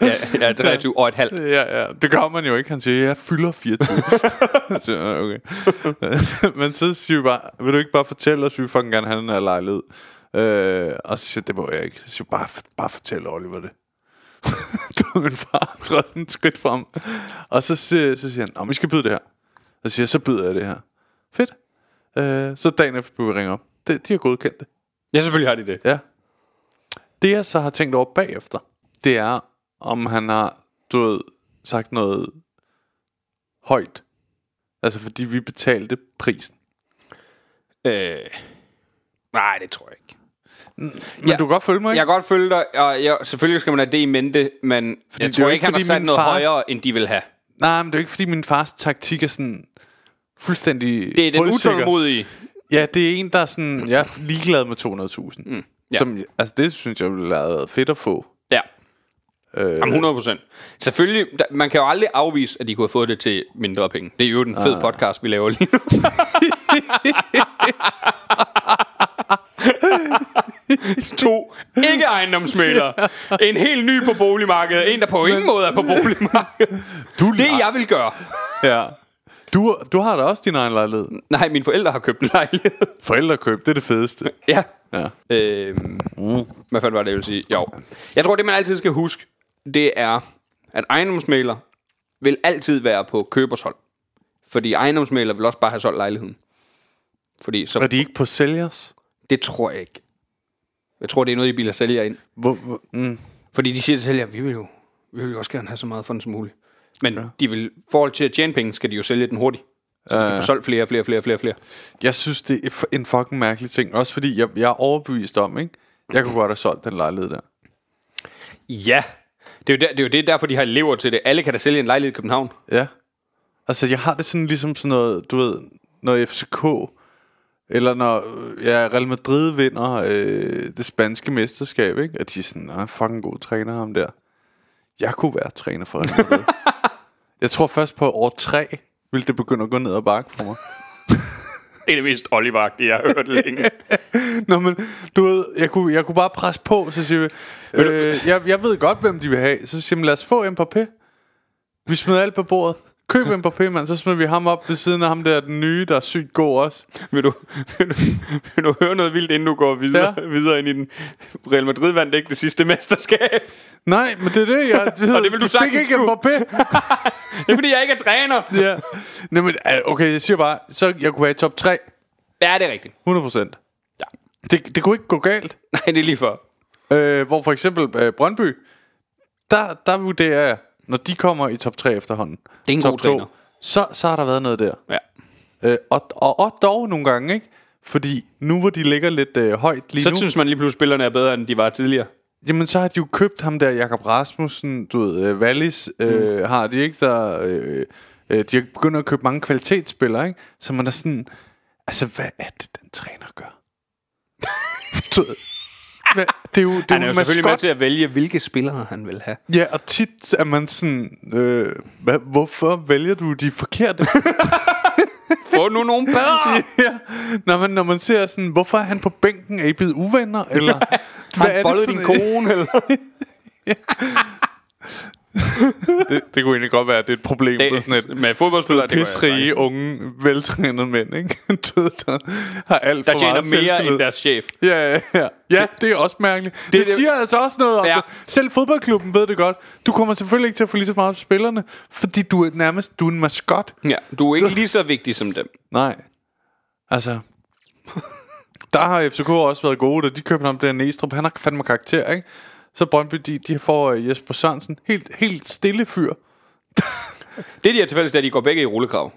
ja, ja, 23 og et halvt. ja, ja, det gør man jo ikke. Han siger, jeg fylder 24. *laughs* så, okay. Men så siger vi bare, vil du ikke bare fortælle os, vi fucking gerne have den her lejlighed? Øh, og så siger det må jeg ikke. Så siger bare, bare fortæl Oliver det. *laughs* min far, sådan et skridt frem. Og så, siger, så siger han, om vi skal byde det her. Så siger jeg, så byder jeg det her. Fedt. Øh, så dagen efter vi ringer op. Det, de har godkendt det. Ja, selvfølgelig har de det. Ja. Det jeg så har tænkt over bagefter, det er, om han har, du ved, sagt noget højt. Altså fordi vi betalte prisen. Øh, nej, det tror jeg ikke. Men Ja. du kan godt følge mig, ikke? Jeg kan godt følge dig, og jeg, selvfølgelig skal man have det i mente, men fordi jeg det tror ikke, han har sat noget fars- højere, end de vil have. Nej, men det er jo ikke fordi min fars taktik er sådan fuldstændig Det er den utålmodige. Ja, det er en, der er sådan, jeg er ligeglad med 200.000. Mm. ja. Som, altså det synes jeg ville have været fedt at få. Ja. Øh. Jamen 100 procent. Selvfølgelig, der, man kan jo aldrig afvise, at de kunne have fået det til mindre penge. Det er jo den fed podcast, vi laver lige nu. *laughs* *laughs* *laughs* to ikke ejendomsmælere. En helt ny på boligmarkedet. En, der på ingen måde er på boligmarkedet. Du, Det jeg vil gøre. Ja. Du, du har da også din egen lejlighed. Nej, mine forældre har købt en lejlighed. Forældrekøb, det er det fedeste. ja. Ja. Øhm, Hvad fanden var det, jeg ville sige? Jo. Jeg tror, det man altid skal huske, det er, at ejendomsmæler vil altid være på købers hold. Fordi ejendomsmæler vil også bare have solgt lejligheden. Fordi så, Er de ikke på sælgers? Det tror jeg ikke. Jeg tror, det er noget, de biler sælger ind. Hvor, hvor, mm. Fordi de siger til sælger, vi vil jo vi vil jo også gerne have så meget for den som muligt. Men ja. de vil, i forhold til at tjene penge, skal de jo sælge den hurtigt. Så de kan få solgt flere, flere, flere, flere, flere. Jeg synes, det er en fucking mærkelig ting. Også fordi, jeg, jeg er overbevist om, ikke? Jeg kunne godt have solgt den lejlighed der. Ja. Det er, jo der, det er jo det, derfor, de har elever til det. Alle kan da sælge en lejlighed i København. Ja. Altså, jeg har det sådan ligesom sådan noget, du ved, når FCK, eller når ja, Real Madrid vinder øh, det spanske mesterskab, ikke? At de er sådan, ah, fucking god træner ham der. Jeg kunne være træner for Real Madrid. *laughs* jeg tror først på år tre, ville det begynde at gå ned ad bakke for mig. *laughs* Det er det mest oliver jeg har hørt længe. *laughs* Nå, men du ved, jeg kunne, jeg kunne bare presse på, så siger vi, øh, jeg, jeg ved godt, hvem de vil have. Så siger vi, lad os få Mbappé. Vi smider alt på bordet. Køb Mbappé, mand. Så smider vi ham op ved siden af ham der, den nye, der er sygt god også. vil, du, vil, du, vil du høre noget vildt, inden du går videre, ja. Videre ind i den? Real Madrid vandt ikke det sidste mesterskab. Nej, men det er det, jeg ved. *laughs* Og det vil du de fik ikke kunne. Mbappé. *laughs* Det er, fordi jeg ikke er træner. ja. Nej, men okay, jeg siger bare, så jeg kunne være i top 3. Ja, det er rigtigt. 100 procent. Ja. Det, det kunne ikke gå galt. Nej, det er lige for. Øh, hvor for eksempel øh, Brøndby, der, der vurderer jeg, når de kommer i top 3 efterhånden. Det er en top god træner. Så, så har der været noget der. Ja. Øh, og, og, og dog nogle gange, ikke? Fordi nu hvor de ligger lidt øh, højt lige Så nu, synes man lige pludselig, spillerne er bedre, end de var tidligere. jamen så har de jo købt ham der, Jakob Rasmussen, du ved, øh, Wallis, øh, Mm. har de ikke, der... Øh, Øh, de har begyndt at købe mange kvalitetsspillere, ikke? Så man er sådan, altså hvad er det, den træner gør? *laughs* Hvad- det er jo, det er Han er jo selvfølgelig med til at vælge, hvilke spillere han vil have. Ja, og tit er man sådan, øh, hvad, hvorfor vælger du de forkerte? *laughs* Få nu nogle bedre! *laughs* ja, når man, når man ser sådan, hvorfor er han på bænken? Er I blevet uvenner? Eller, *laughs* hvad Har han bollet din kone? Eller? *laughs* det, det kunne egentlig godt være, at det er et problem det, på sådan et med fodboldspillere, det pisrige, unge, veltrænede mænd, ikke? *laughs* Du ved, der har alt Der for tjener meget mere selvtillid. end deres chef. Ja, ja, ja. Ja, det er også mærkeligt. Det, det, det- siger altså også noget om Ja. det. Selv fodboldklubben ved det godt. Du kommer selvfølgelig ikke til at få lige så meget på spillerne, fordi du er nærmest du er en maskot. Ja, du er ikke lige så vigtig som dem. Nej. Altså... Der har FCK også været gode, da de købte ham der Næstrup. Han har fandme karakter, ikke? Så Brøndby, de, de får uh, Jesper Sørensen. Helt, helt stille fyr. *laughs* Det, de har tilfældigt, er, at de går begge i rullekrav.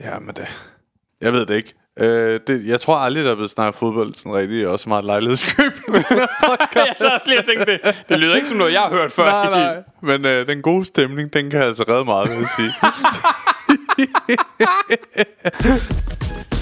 Ja, men det... Jeg ved det ikke. Øh, det, jeg tror aldrig, der er blevet snakket fodbold sådan rigtig, og så meget lejlighedskøb i den her *laughs* podcast. jeg så også lige og tænkte, det, det lyder ikke som noget, jeg har hørt før. nej, nej. Men øh, den gode stemning, den kan altså redde meget, vil jeg sige. *laughs*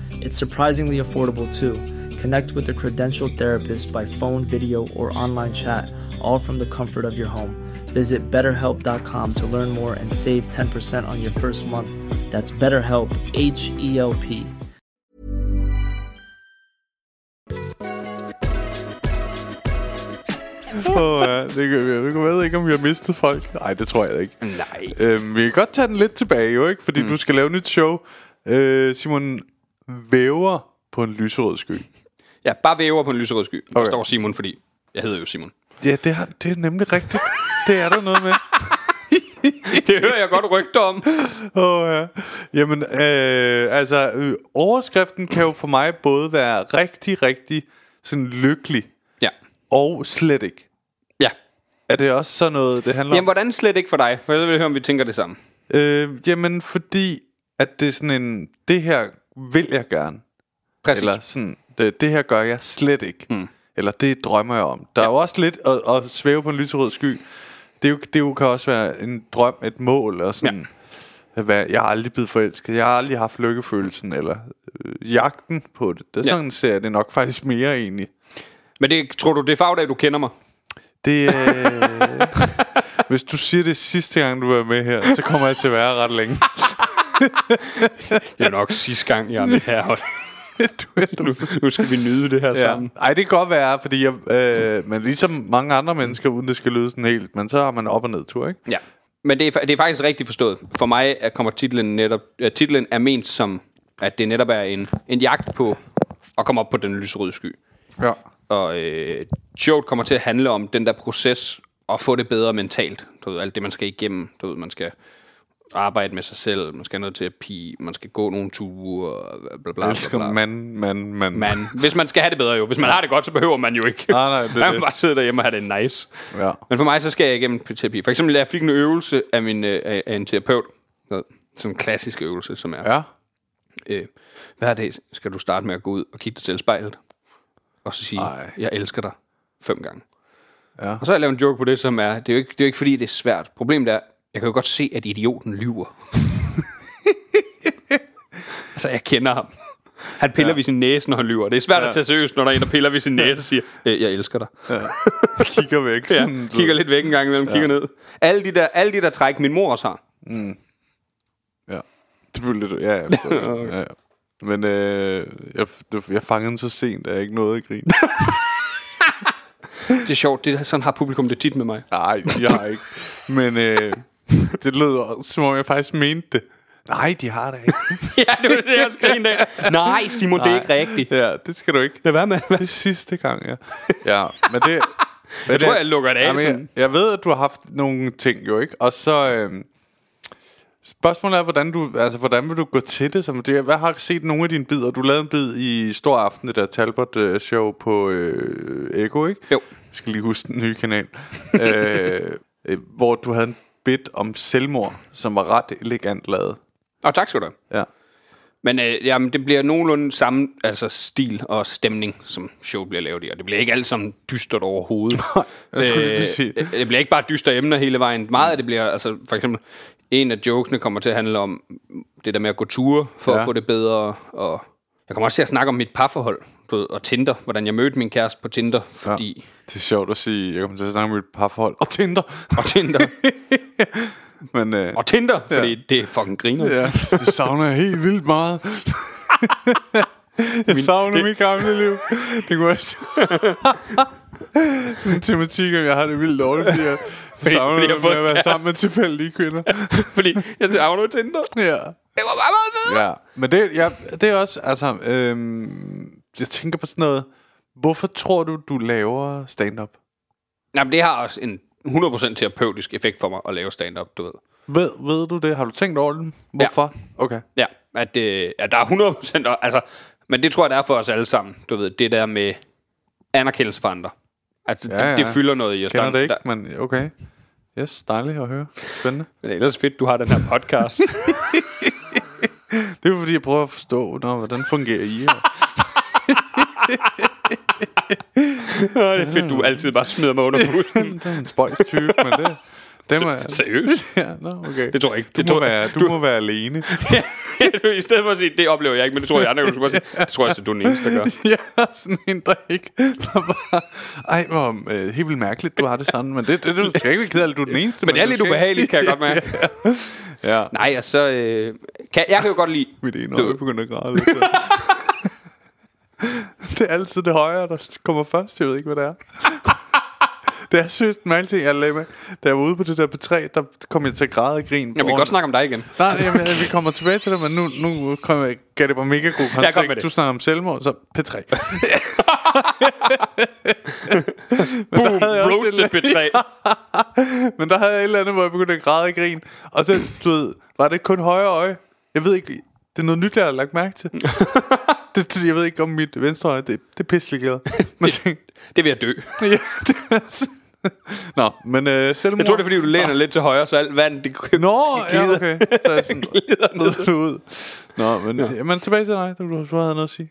It's surprisingly affordable too. Connect with a credentialed therapist by phone, video, or online chat, all from the comfort of your home. Visit betterhelp.com to learn more and save 10% on your first month. That's BetterHelp, H E L P. oh, ja, det kan, jeg, jeg ved ikke, om vi har mistet folk. Nej, det tror jeg ikke. Nej. Øhm, vi kan godt tage den lidt tilbage, jo ikke? Fordi mm. du skal lave et nyt show. Øh, Simon væver på en lyserød sky. *laughs* Ja, bare væver på en lyserød sky. Der Okay. står Simon, fordi jeg hedder jo Simon. Ja, det, har, det er nemlig rigtigt. det er der noget med. *laughs* Det hører jeg godt rygter om. *laughs* Åh, ja. Jamen, øh, altså, øh, overskriften kan jo for mig både være rigtig, rigtig sådan lykkelig, Ja. og slet ikke. Ja. Er det også sådan noget, det handler Jamen, om? hvordan slet ikke for dig? For jeg vil høre, om vi tænker det samme. Øh, jamen, fordi at det er sådan en, det her vil jeg gerne. Præcis. Eller sådan, det, det her gør jeg slet ikke. Mm. Eller det drømmer jeg om. Der ja. er jo også lidt at, at svæve på en lyserød sky. Det, er jo, det jo, kan også være en drøm, et mål, og sådan... Ja. Hvad, jeg har aldrig blevet forelsket. Jeg har aldrig haft lykkefølelsen, eller øh, jagten på det. Det er Ja. sådan, ser jeg det nok faktisk mere egentlig. Men det, tror du, det er fagdag, du kender mig? Det, øh, *laughs* hvis du siger det sidste gang, du er med her, så kommer jeg til at være ret længe. *laughs* *laughs* Det er nok sidste gang, jeg er med her. *laughs* Nu, nu skal vi nyde det her ja. Sammen. Ej, det kan godt være, fordi jeg, øh, men ligesom mange andre mennesker, uden det skal lyde sådan helt, men så har man op- og nedtur, ikke? Ja. Men det er, det er faktisk rigtigt forstået. For mig er, kommer titlen netop... Uh, titlen er ment som, at det netop er en, en jagt på at komme op på den lyserøde sky. Ja. Og øh, showet kommer til at handle om den der proces og få det bedre mentalt. Du ved, alt det, man skal igennem. Du ved, man skal arbejde med sig selv, man skal have noget terapi, man skal gå nogle ture, bla bla bla. Elsker mand, mand, mand. Man, hvis man skal have det bedre jo. Hvis man har det godt, så behøver man jo ikke. Nej, nej, det man kan bare sidde derhjemme og have det nice. Ja. Men for mig, så skal jeg igennem terapi. For eksempel, jeg fik en øvelse af, min, øh, af af en terapeut. Sådan en klassisk øvelse, som er... Ja. Øh, hver dag skal du starte med at gå ud og kigge dig til spejlet. Og så sige, Ej. jeg elsker dig fem gange. Ja. Og så har jeg lavet en joke på det, som er, det er jo ikke, det er jo ikke fordi, det er svært. Problemet er, jeg kan jo godt se, at idioten lyver. *laughs* altså, jeg kender ham. Han piller ja. ved sin næse, når han lyver. Det er svært ja. at tage seriøst, når der er en, der piller ved sin næse og siger, øh, jeg elsker dig. Kigger væk. *laughs* Ja, Sådan, du- kigger lidt væk en gang imellem, ja. kigger ned. Alle de, der, alle de der træk, min mor også har. Ja. Det blev lidt... Ja, jeg *laughs* okay. ja, ja. Men øh, jeg, det, jeg fangede den så sent, at jeg ikke nåede at grine. Det er sjovt, det, sådan har publikum det tit med mig. Nej, jeg har ikke. Men øh, *laughs* det lød som om jeg faktisk mente det. Nej, de har det ikke. *laughs* ja, det var det, jeg skrev af. Nej, Simon, det er ikke rigtigt. ja, det skal du ikke. Lad være med. Det er sidste gang, ja. Ja, men det... *laughs* Jeg tror, jeg lukker det af. Jamen, jeg, sådan. jeg ved, at du har haft nogle ting jo, ikke? Og så... Øh, spørgsmålet er, hvordan, du, altså, hvordan vil du gå til det? Som det? Hvad har set nogle af dine bidder? Du lavede en bid i Stor Aften, det der Talbot-show på øh, Ego, ikke? Jo. Jeg skal lige huske den nye kanal. øh, øh, hvor du havde en bit om selvmord, som var ret elegant lavet. Og tak skal du have. Ja. Men øh, jamen, det bliver nogenlunde samme altså stil og stemning, som showet bliver lavet i. Og det bliver ikke alt sammen dystert overhovedet. *laughs* jeg skulle sige. øh, det bliver ikke bare dystre emner hele vejen. Meget af det bliver, altså for eksempel, en af jokesene kommer til at handle om det der med at gå ture for. Ja. at få det bedre. Og jeg kommer også til at snakke om mit parforhold ved, og Tinder. Hvordan jeg mødte min kæreste på Tinder, fordi... Ja. Det er sjovt at sige. Jeg kommer til at snakke om mit parforhold. Og Tinder. Og Tinder. *laughs* Men, øh, og Tinder, fordi ja. det er fucking griner. Ja, det savner jeg helt vildt meget. *laughs* jeg savner det- mit gamle liv. Det kunne også... Sådan en tematik, om jeg har det vildt dårligt, fordi jeg Fordi- savner *laughs* fordi jeg med at være kæreste. sammen med tilfældige kvinder. fordi jeg savner Tinder. ja. Det var bare meget fedt. ja. Men det, ja, det er også, altså... Øhm, jeg tænker på sådan noget... Hvorfor tror du, du laver stand-up? Jamen, det har også en 100% terapeutisk effekt for mig at lave stand-up, du ved. Ved, ved du det? Har du tænkt over det? Hvorfor? Okay. Ja, at det, ja, der er 100% og- altså, men det tror jeg, der er for os alle sammen, du ved, det der med anerkendelse for andre. Altså, ja, Ja, ja. ja. Det, det fylder noget i os. Kender Der- det ikke, Der, men okay. Yes, dejligt at høre. Spændende. men det er ellers fedt, du har den her podcast. *laughs* Det er fordi, jeg prøver at forstå, nå, hvordan fungerer I? *laughs* Åh, det er fedt, du altid bare smider mig under *laughs* bussen. det er en spøjs type, men det... Det må, Seriøst? ja, no, okay. Det tror jeg ikke. Du, Det må, tror- være, du, må være alene. *laughs* I stedet for at sige, det oplever jeg ikke, men det tror jeg andre, du skulle sige, det tror jeg, at du er den eneste, der gør. *laughs* er sådan en, der ikke... Der bare, ej, hvor øh, helt vildt mærkeligt, du har det sådan. Men det, det, du skal ikke være ked af, du er den eneste. Men det er du lidt ubehageligt, kan jeg godt mærke. Ja. Nej, og så... Øh, kan, jeg kan jo godt lide... Mit ene Du- øje begynder at græde lidt. Der. *laughs* det er altid det højre, der kommer først. Jeg ved ikke, hvad det er. *laughs* Det er seriøst en ting, jeg lagde med. Da jeg var ude på det der P3, der kom jeg til at græde og grine. Jeg vil godt snakke om dig igen. Nej, jamen, vi kommer tilbage til det, men nu, nu kommer jeg, gav det bare mega god kontekst. med det. Du snakker om selvmord, så P3. *laughs* Boom, havde jeg også roasted et- B3. Men der havde jeg et eller andet, hvor jeg begyndte at græde og grine. Og så, du ved, var det kun højre øje? Jeg ved ikke, det er noget nyt, jeg har lagt mærke til. *laughs* det, det- jeg ved ikke om mit venstre øje, det, det er pisselig glad. Men tænk, Det vil jeg dø. *laughs* ja, det er Nå, men øh, selvmord... Jeg tror, det er, fordi du læner lidt til højre, så alt vand, det Nå, glider. ja, okay. Så er jeg sådan, *laughs* glider du ud. Nå, men, ja. jamen, tilbage til dig, du, du havde noget at sige.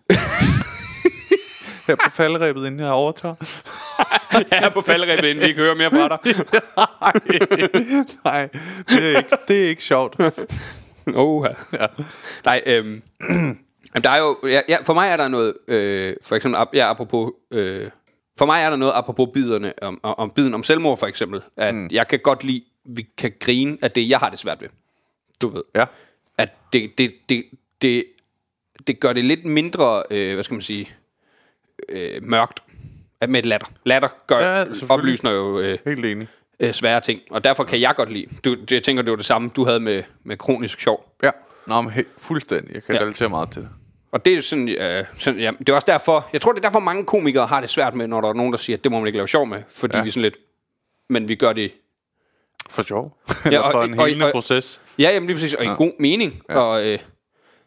Her på falderæbet, inden jeg overtager. Jeg er på faldrebet, inden vi ikke hører mere fra dig. Nej, det er ikke, det er ikke sjovt. *laughs* Oh, ja. Nej, øhm, jamen, der er jo, ja, ja, for mig er der noget, øh, for eksempel, ja, apropos, øh, for mig er der noget apropos biderne, om, om, om biden om selvmord for eksempel, at mm. jeg kan godt lide, vi kan grine af det, jeg har det svært ved. Du ved. Ja. At det, det, det, det, det gør det lidt mindre, øh, hvad skal man sige, øh, mørkt at med et latter. Latter gør, Ja, selvfølgelig. oplysner jo øh, Helt enig. Øh, svære ting, og derfor kan jeg godt lide. Du, jeg tænker, det var det samme, du havde med, med kronisk sjov. Ja. Nå, men helt, fuldstændig. Jeg kan Ja. ja. relatere meget til det. Og det er sådan, øh, sådan ja, det er også derfor, jeg tror, det er derfor, mange komikere har det svært med, når der er nogen, der siger, at det må man ikke lave sjov med, fordi ja. Ja. vi er sådan lidt, men vi gør det, For sjov. *laughs* Eller og- for en og- helende og- proces. ja, jamen lige præcis, og i god mening, ja. og øh,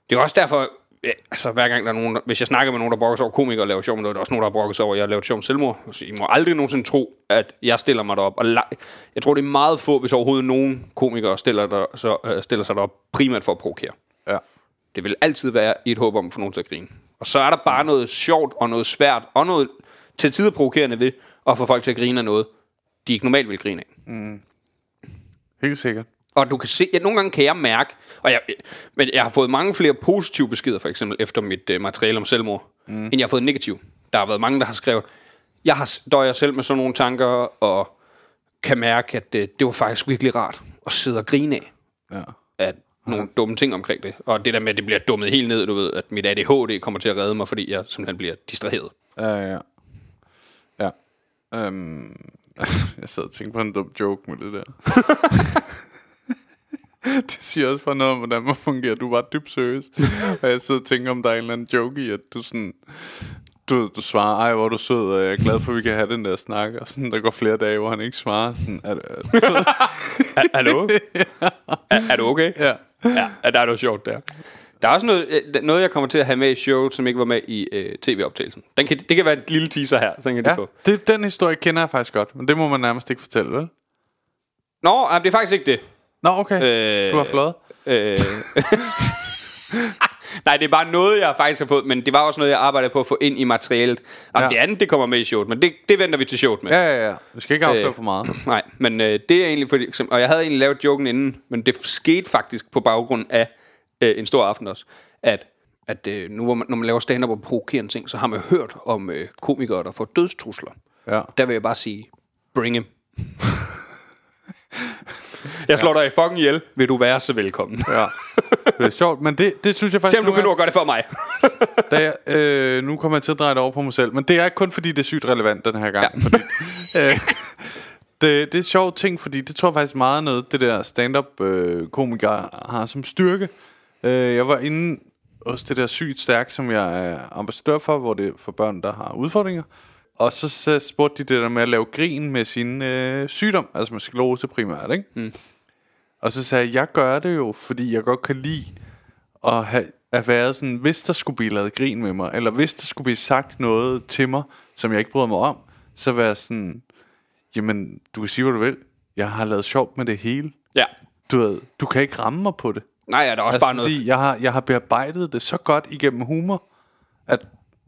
det er også derfor, ja, altså hver gang der er nogen, der, hvis jeg snakker med nogen, der brokker sig over komikere og laver sjov noget, der er også nogen, der har brokket sig over, at jeg har lavet sjov selvmord. Så I må aldrig nogensinde tro, at jeg stiller mig derop. Og jeg tror, det er meget få, hvis overhovedet nogen komikere stiller, der, så, øh, stiller sig derop, primært for at provokere. Ja. Det vil altid være i et håb om at få nogen til at grine. Og så er der bare noget sjovt og noget svært og noget til tider provokerende ved at få folk til at grine af noget, de ikke normalt vil grine af. Helt sikkert. Og du kan se, at nogle gange kan jeg mærke, og jeg, men jeg har fået mange flere positive beskeder, for eksempel efter mit uh, materiale om selvmord, mm. end jeg har fået negativ. Der har været mange, der har skrevet, jeg har døjer selv med sådan nogle tanker, og kan mærke, at det, det var faktisk virkelig rart at sidde og grine af. Ja. At nogle dumme ting omkring det. Og det der med, at det bliver dummet helt ned, du ved, at mit ADHD kommer til at redde mig, fordi jeg simpelthen bliver distraheret. Ja, ja. Ja. Øhm, *laughs* jeg sad og tænkte på en dum joke med det der. *laughs* *laughs* det siger også bare noget om, hvordan man fungerer. Du var dybt seriøs. *laughs* og jeg sidder og tænker, om der er en eller anden joke i, at du sådan... Du, du svarer, ej, hvor er du sød, og jeg er glad for, at vi kan have den der snak. Og sådan, der går flere dage, hvor han ikke svarer. Sådan, er, er, Er- *laughs* Hallo? er, er du okay? ja. Ja, der er noget sjovt der. Der er også noget, øh, noget, jeg kommer til at have med i showet, som ikke var med i øh, tv-optagelsen. Den kan, det kan være en lille teaser her, så kan de ja få. det, den historie kender jeg faktisk godt, men det må man nærmest ikke fortælle, vel? Nå, ej, det er faktisk ikke det. Nå, okay. Øh, du har flået. Øh, *laughs* Nej, det er bare noget, jeg faktisk har fået, men det var også noget, jeg arbejdede på at få ind i materialet. Og Ja. det andet, det kommer med i showet, men det, det venter vi til showet med. Ja, ja, ja. Du skal ikke afsløre Øh, for meget. *clears throat* Nej, men øh, det er egentlig fordi, og jeg havde egentlig lavet joken inden, men det skete faktisk på baggrund af øh, en stor aften også, at, at øh, nu hvor man, når man laver stand-up og provokerende ting, så har man hørt om øh, komikere, der får dødstrusler. Ja. Der vil jeg bare sige, bring him. Jeg slår dig i fucking ihjel, vil du være så velkommen. Ja. Det er sjovt, men det, det synes jeg faktisk... Se om du kan nå at gøre det for mig. *laughs* Da jeg, øh, nu kommer jeg til at dreje det over på mig selv, men det er ikke kun fordi, det er sygt relevant den her gang. Ja. Fordi, *laughs* øh, det, det er sjovt ting, fordi det tror jeg faktisk meget noget, det der stand-up øh, har som styrke. Øh, jeg var inde hos det der sygt stærk, som jeg er ambassadør for, hvor det er for børn, der har udfordringer. Og så, så spurgte de det der med at lave grin med sin øh, sygdom, altså med sklerose primært, ikke? Mm. Og så sagde jeg, jeg gør det jo, fordi jeg godt kan lide at have at være sådan, hvis der skulle blive lavet grin med mig, eller hvis der skulle blive sagt noget til mig, som jeg ikke bryder mig om, så være sådan, jamen, du kan sige, hvad du vil. Jeg har lavet sjov med det hele. ja. Du, ved, du kan ikke ramme mig på det. Nej, ja, der er også Altså, bare noget... fordi jeg har, jeg har bearbejdet det så godt igennem humor, at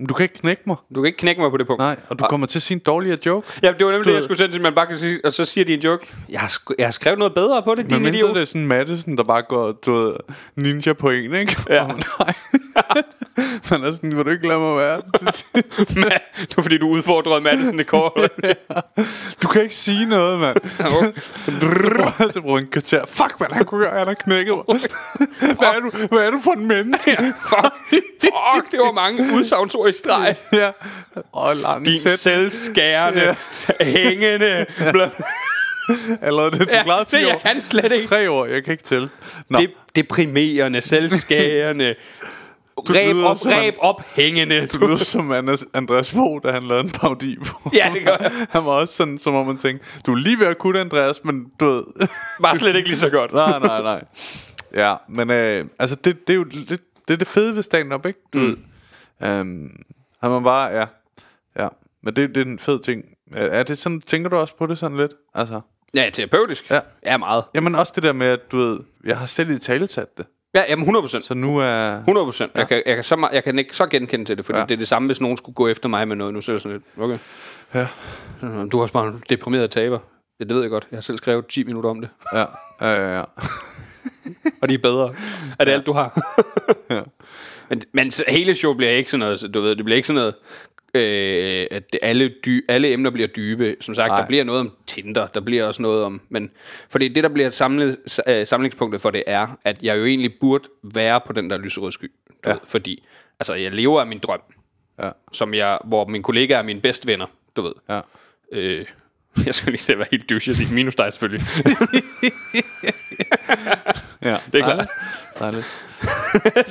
du kan ikke knække mig. Du kan ikke knække mig på det punkt. Nej, og du kommer til at sige en dårligere joke. Ja, det var nemlig Du det, jeg skulle sende til, man bare kan sige, og så siger de en joke. Jeg har, sk- jeg har skrevet noget bedre på det, Men din idiot. det er sådan Madison, der bare går du ved, ninja på en, ikke? Ja. Og nej. *laughs* *laughs* Man er sådan, vil du ikke lade mig være? *laughs* Men, det var fordi, du udfordrede Madison det kort. *laughs* Du kan ikke sige noget, mand. så så bruger en kvarter. Fuck, man, han kunne gøre, han har knækket mig. hvad, er du, hvad er du for en menneske? fuck, fuck, det var mange udsagnsord i streg. ja. Og lang Din sæt. selvskærende, Ja. hængende. Eller det, du Ja, klarede det, fire jeg år. kan slet ikke. Tre år, jeg kan ikke tælle. Nå, Det, deprimerende, selvskærende. Ræb op, ræb op, hængende. du lyder som Anders, Andreas Fogh, da han lavede en parodi på. *laughs* Ja, det gør. Han var også sådan, som om man tænkte, du er lige ved at kunne Andreas, men du ved... *laughs* Bare slet ikke lige så godt. nej, nej, nej. Ja, men øh, altså, det, det er jo lidt, det er det fede ved stand-up, ikke? Du mm. ved, um, har man bare, ja, ja. Men det, det er en fed ting. Er det sådan, tænker du også på det sådan lidt? Altså, Ja, terapeutisk. Ja. Ja, meget. jamen også det der med, at du ved, jeg har selv i talesat det. Ja, jamen 100 procent. Så nu er... 100 procent. Ja. Jeg, kan, jeg, kan så, jeg kan ikke så genkende til det, fordi Ja. ja. det er det samme, hvis nogen skulle gå efter mig med noget. Nu er jeg sådan lidt, okay. Ja. Så, Du også bare en deprimeret taber. Ja, det ved jeg godt. Jeg har selv skrevet 10 minutter om det. Ja, ja, ja, ja. *laughs* Og de er bedre. Er det alt, du har? *laughs* Ja. Men, men hele show bliver ikke sådan noget, du ved, det bliver ikke sådan noget, øh, at alle, dy, alle emner bliver dybe. Som sagt, Nej. der bliver noget om Tinder, der bliver også noget om, men fordi det, der bliver samlet, øh, samlingspunktet for det, er, at jeg jo egentlig burde være på den der lyserøde sky. Du Ja. ved, fordi, altså, jeg lever af min drøm, Ja, som jeg, hvor min kollega er mine bedste venner, du ved. ja. Øh, *laughs* jeg skal lige se være helt douche, jeg siger minus dig selvfølgelig. *laughs* ja. *laughs* Det er klart. Dejligt.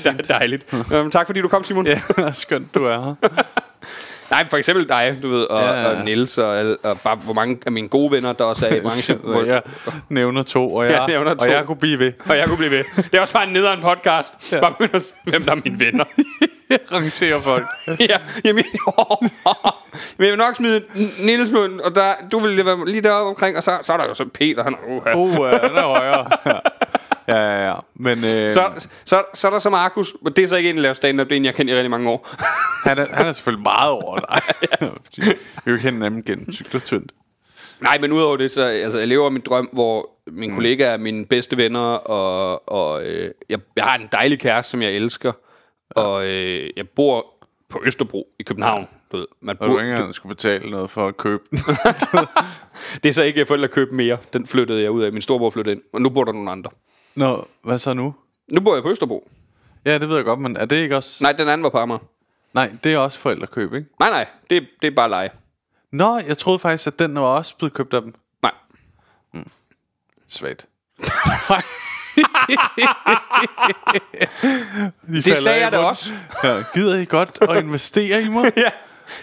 Er dejligt. Øhm, tak fordi du kom, Simon. Ja, skønt, du er her. Nej, for eksempel dig, du ved, og, Ja, og Niels, og, og bare hvor mange af mine gode venner, der også er i *laughs* branchen. Hvor jeg nævner to, og jeg, Jeg nævner to. og jeg kunne blive ved. *laughs* og jeg kunne blive ved. Det er også bare en nederen podcast. Ja. Bare begynde at s- hvem der er mine venner. Jeg *laughs* rangerer folk. ja, jamen, men jeg vil nok smide Niels på, og der, du vil være lige deroppe omkring, og så, så er der jo så Peter, han, uh, uh. Uh, den er højere. Ja, ja. Men øh, Så, så, så er der så Markus, men det er så ikke en, der laver stand-up, det er en, jeg kender i rigtig mange år. *laughs* han, er, han er selvfølgelig meget over dig. *laughs* Vi vil kende hinanden gennem tykt og tyndt. Nej, men udover det, så altså, jeg lever min drøm, hvor min mm. kollega er mine bedste venner, og, og øh, jeg, jeg har en dejlig kæreste, som jeg elsker, ja. og øh, jeg bor på Østerbro i København. Du ved, man Og du bor, ikke engang skulle betale noget for at købe den. *laughs* det er så ikke, at forældre købe mere. Den flyttede jeg ud af. Min storebror flyttede ind, og nu bor der nogle andre. Nå, hvad så nu? Nu bor jeg på Østerbro. Ja, det ved jeg godt, men er det ikke også... Nej, den anden var på Amager. Nej, det er også forældrekøb, ikke? Nej, nej, det, det er bare leje. Nå, jeg troede faktisk, at den var også blevet købt af dem. Nej. Svagt. *laughs* Det sagde jeg da også. Ja, gider I godt at investere i mig? *laughs* Ja.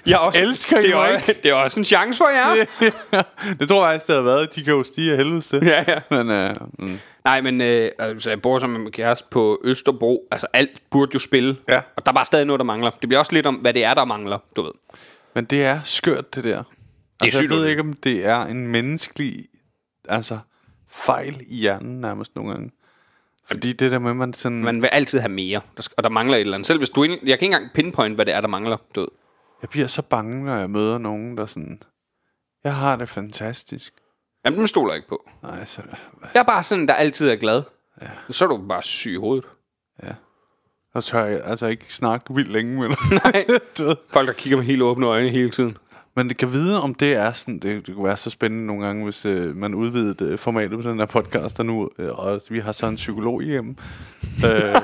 Jeg også, Elsker det er, også- det er også en chance for jer. *laughs* det tror jeg det havde været. De kan jo stige af helvede til. Ja, ja. Men øh, mm. Nej, men øh, altså, jeg bor sammen med min kæreste på Østerbro. Altså, alt burde jo spille. Ja. Og der er bare stadig noget, der mangler. Det bliver også lidt om, hvad det er, der mangler, du ved. Men det er skørt, det der. Det er altså, jeg ved ikke, om det er en menneskelig altså, fejl i hjernen nærmest nogle gange. Fordi det der med, man sådan... Man vil altid have mere, og der mangler et eller andet. Selv hvis du... Jeg kan ikke engang pinpoint, hvad det er, der mangler, du ved. Jeg bliver så bange, når jeg møder nogen, der sådan... Jeg har det fantastisk. Jamen, dem stoler jeg ikke på. Nej, så... Jeg er bare sådan, der altid er glad. Ja. Så er du bare syg i hovedet. Så tør jeg altså ikke snakke vildt længe med dig. Nej. *laughs* Du ved. Folk, der kigger med helt åbne øjne hele tiden. Men det kan vide, om det er sådan... Det, det kunne være så spændende nogle gange, hvis øh, man udvidede øh, formatet på den her podcast, der nu... Øh, og vi har så en psykolog hjemme. øh,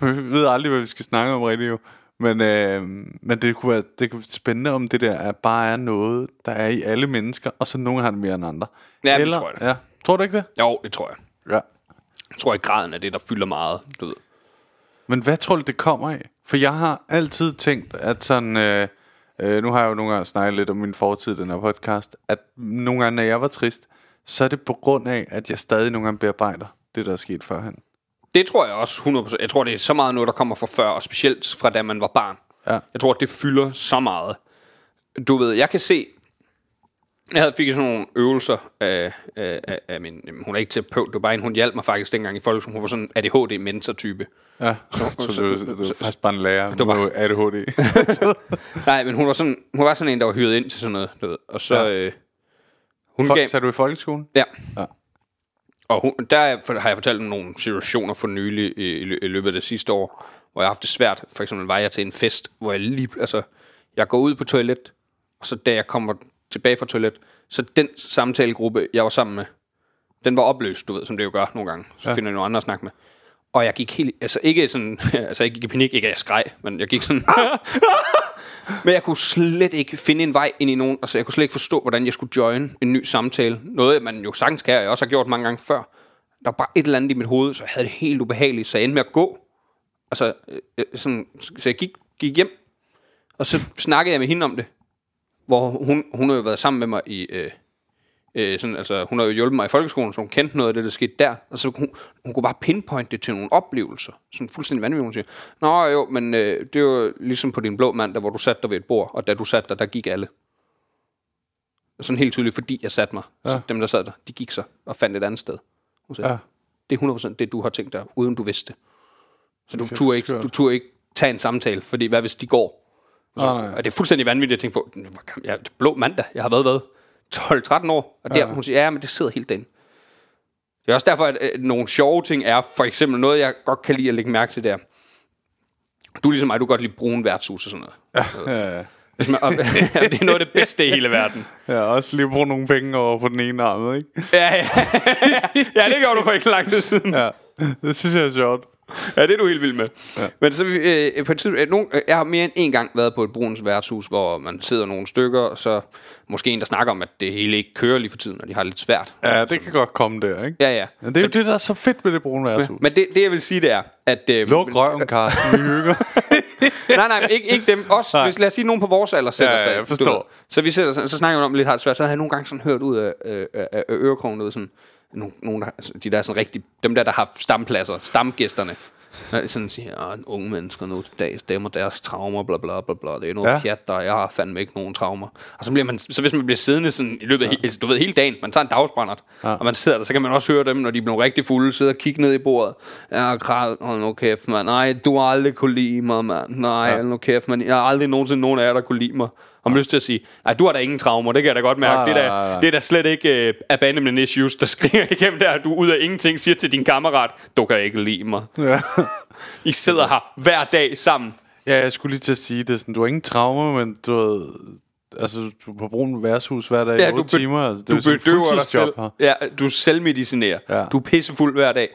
*laughs* men vi ved aldrig, hvad vi skal snakke om rigtig jo. Men, øh, men det kunne være det kunne være spændende, om det der er, bare er noget, der er i alle mennesker, og så nogle har det mere end andre. Ja, det tror jeg da. Ja. Tror du ikke det? Jo, det tror jeg. Ja. Jeg tror, at graden er det, der fylder meget, du ved. Men hvad tror du, det kommer af? For jeg har altid tænkt, at sådan... Øh, øh, nu har jeg jo nogle gange snakket lidt om min fortid i den her podcast, at nogle gange, når jeg var trist, så er det på grund af, at jeg stadig nogle gange bearbejder det, der er sket førhen. Det tror jeg også 100%. Jeg tror, det er så meget noget, der kommer fra før, og specielt fra da man var barn. Ja. Jeg tror, det fylder så meget. Du ved, jeg kan se... Jeg havde fik sådan nogle øvelser af, af, af, af min... Hun er ikke terapeut, det var bare en, hun hjalp mig faktisk dengang i folkeskolen. Hun var sådan en ADHD-mentor-type. Ja, så, så, så, er faktisk bare en lærer Det var ADHD. *laughs* Nej, men hun var, sådan, hun var sådan en, der var hyret ind til sådan noget. Du ved. Og så... Ja. Øh, hun Folk, gav, sagde du i folkeskolen? Ja. Ja. Og hun, der er- har jeg fortalt om nogle situationer for nylig i, i, lø- i løbet af det sidste år, hvor jeg har haft det svært. For eksempel var jeg til en fest, hvor jeg lige... Altså, jeg går ud på toilet, og så da jeg kommer tilbage fra toilet, så den samtalegruppe, jeg var sammen med, den var opløst, du ved, som det jo gør nogle gange. Så ja. finder jeg nogle andre at snakke med. Og jeg gik helt... Altså ikke sådan... *laughs* Altså jeg gik i panik, ikke at jeg skreg, men jeg gik sådan... *laughs* Men jeg kunne slet ikke finde en vej ind i nogen. Altså, jeg kunne slet ikke forstå, hvordan jeg skulle join en ny samtale. Noget, man jo sagtens kan, og jeg også har gjort mange gange før. Der var bare et eller andet i mit hoved, så jeg havde det helt ubehageligt, så jeg endte med at gå. Altså, øh, øh sådan, så jeg gik, gik hjem, og så snakkede jeg med hende om det. Hvor hun, hun har jo været sammen med mig i... Øh, øh, sådan, altså, hun har jo hjulpet mig i folkeskolen, så hun kendte noget af det, der skete der. Og så hun, hun kunne bare pinpointe det til nogle oplevelser. Sådan fuldstændig vanvittigt. Hun siger, Nå jo, men øh, det var ligesom på din blå mandag, hvor du satte dig ved et bord, og da du satte dig, der gik alle. Sådan helt tydeligt, fordi jeg satte mig. Ja. Så dem, der sad der, de gik så og fandt et andet sted. Hun sagde, Ja. Det er 100% det, du har tænkt dig, uden du vidste. Så du er turde ikke, du turde ikke tage en samtale, fordi hvad hvis de går? Så, nej. og det er fuldstændig vanvittigt at tænke på, "Hvor gammel- jeg er blå mandag, jeg har været hvad? 12-13 år. Og der, hun siger, ja, men det sidder helt den. Det er også derfor, at øh, nogle sjove ting er, for eksempel noget, jeg godt kan lide at lægge mærke til der. Du er ligesom mig, du kan godt lide brun værtshus og sådan noget. Ja, ja. Hvis man, *laughs* og, det er noget af det bedste i hele verden. Har også lige brugt nogle penge over på den ene arm, ikke? Ja, ja. *laughs* ja, det gjorde du for ikke så lang tid siden. Ja, det synes jeg er sjovt. Ja, det er du helt vild med. Ja. Men så, øh, på et tidspunkt, øh, nogen, jeg har mere end en gang været på et bruns værtshus, hvor man sidder nogle stykker, og så måske en, der snakker om, at det hele ikke kører lige for tiden, og de har det lidt svært. Ja, det kan godt komme der, ikke? Ja, ja. Men det er jo det, der er så fedt med det brune værtshus. Men det, det, jeg vil sige, det er, at... Øh, Luk røven, Carsten. Vi hygger. *laughs* nej, nej, ikke, ikke dem. Også, Nej. hvis, lad os sige, nogen på vores alder sætter Ja, ja, sig. jeg du forstår. ved. Så vi sætter, så, så snakker vi om lidt har det svært. Så har jeg nogle gange sådan hørt ud af, øh, af, af ørekrogen, ud sådan, nogle, nogle der, altså, de der er sådan rigtig, dem der, der har stampladser, stamgæsterne. Sådan siger, at unge mennesker nu til dag stemmer deres traumer, bla bla bla bla. Det er noget Ja. ja. pjat, der jeg har fandme ikke nogen traumer. Og så, bliver man, så hvis man bliver siddende sådan i løbet af, ja. du ved, hele dagen, man tager en dagsbrændert, ja. og man sidder der, så kan man også høre dem, når de bliver rigtig fulde, sidde og kigge ned i bordet. Ja, kræd, hold nu kæft, mand. Nej, du har aldrig kunne lide mig, mand. Nej, ja. nu kæft, mand. Jeg har aldrig nogensinde nogen af jer, der kunne lide mig. Og man lyst til at sige, nej, du har da ingen traumer, det kan jeg da godt mærke. Nej, det, er nej, nej, da, nej. det er da slet ikke uh, abandonment issues, der *laughs* skriger igennem der. Du ud af ingenting siger til din kammerat, du kan ikke lide mig. ja. I sidder her hver dag sammen. ja, jeg skulle lige til at sige det. Sådan, du har ingen traumer, men du har... Altså, du er på brun værtshus hver dag i Ja, 8 du, be- timer. Altså, det du er bedøver dig selv. her. Ja, du selvmedicinerer. Ja. Du er pissefuld hver dag.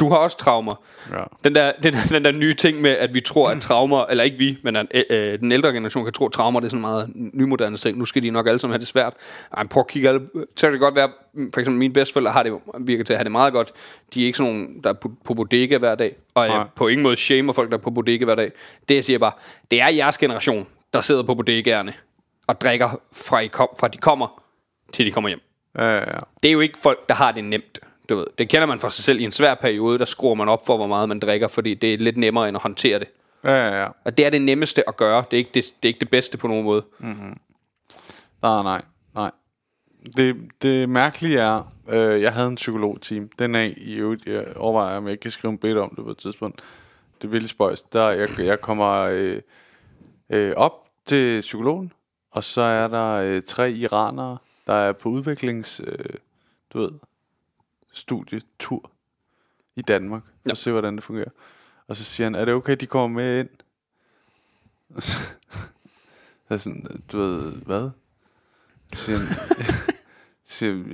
Du har også traumer. Ja. Den der, den, den der nye ting med, at vi tror, at traumer, eller ikke vi, men at, øh, den ældre generation kan tro, at traumer det er sådan meget nymoderne ting. Nu skal de nok alle sammen have det svært. Ej, prøv at kigge alle. Så kan det godt være, for eksempel mine bedsteforældre har det, virker til at have det meget godt. De er ikke sådan nogen, der er på, på bodega hver dag. Og jeg Nej. på ingen måde shamer folk, der er på bodega hver dag. Det jeg siger bare, det er jeres generation, der sidder på bodegaerne og drikker fra, I kom, fra de kommer, til de kommer hjem Ja, ja, ja. det er jo ikke folk, der har det nemt. Du ved. Det kender man for sig selv i en svær periode, der skruer man op for, hvor meget man drikker, fordi det er lidt nemmere end at håndtere det. ja, ja, ja. Og det er det nemmeste at gøre. Det er ikke det, det, er ikke det bedste på nogen måde. Nej, nej, nej. Det, det mærkelige er, øh, jeg havde en psykologteam. Den er i øvrigt, jeg overvejer, om jeg ikke kan skrive en bed om det på et tidspunkt. Det er vildt spøjs. Der, jeg, jeg kommer øh, øh, op til psykologen, og så er der øh, tre iranere, der er på udviklings, øh, du ved, studietur i Danmark. Ja. Og se, hvordan det fungerer. Og så siger han, er det okay, de kommer med ind? *laughs* Så er sådan, du ved, hvad? Så siger han, *laughs* siger,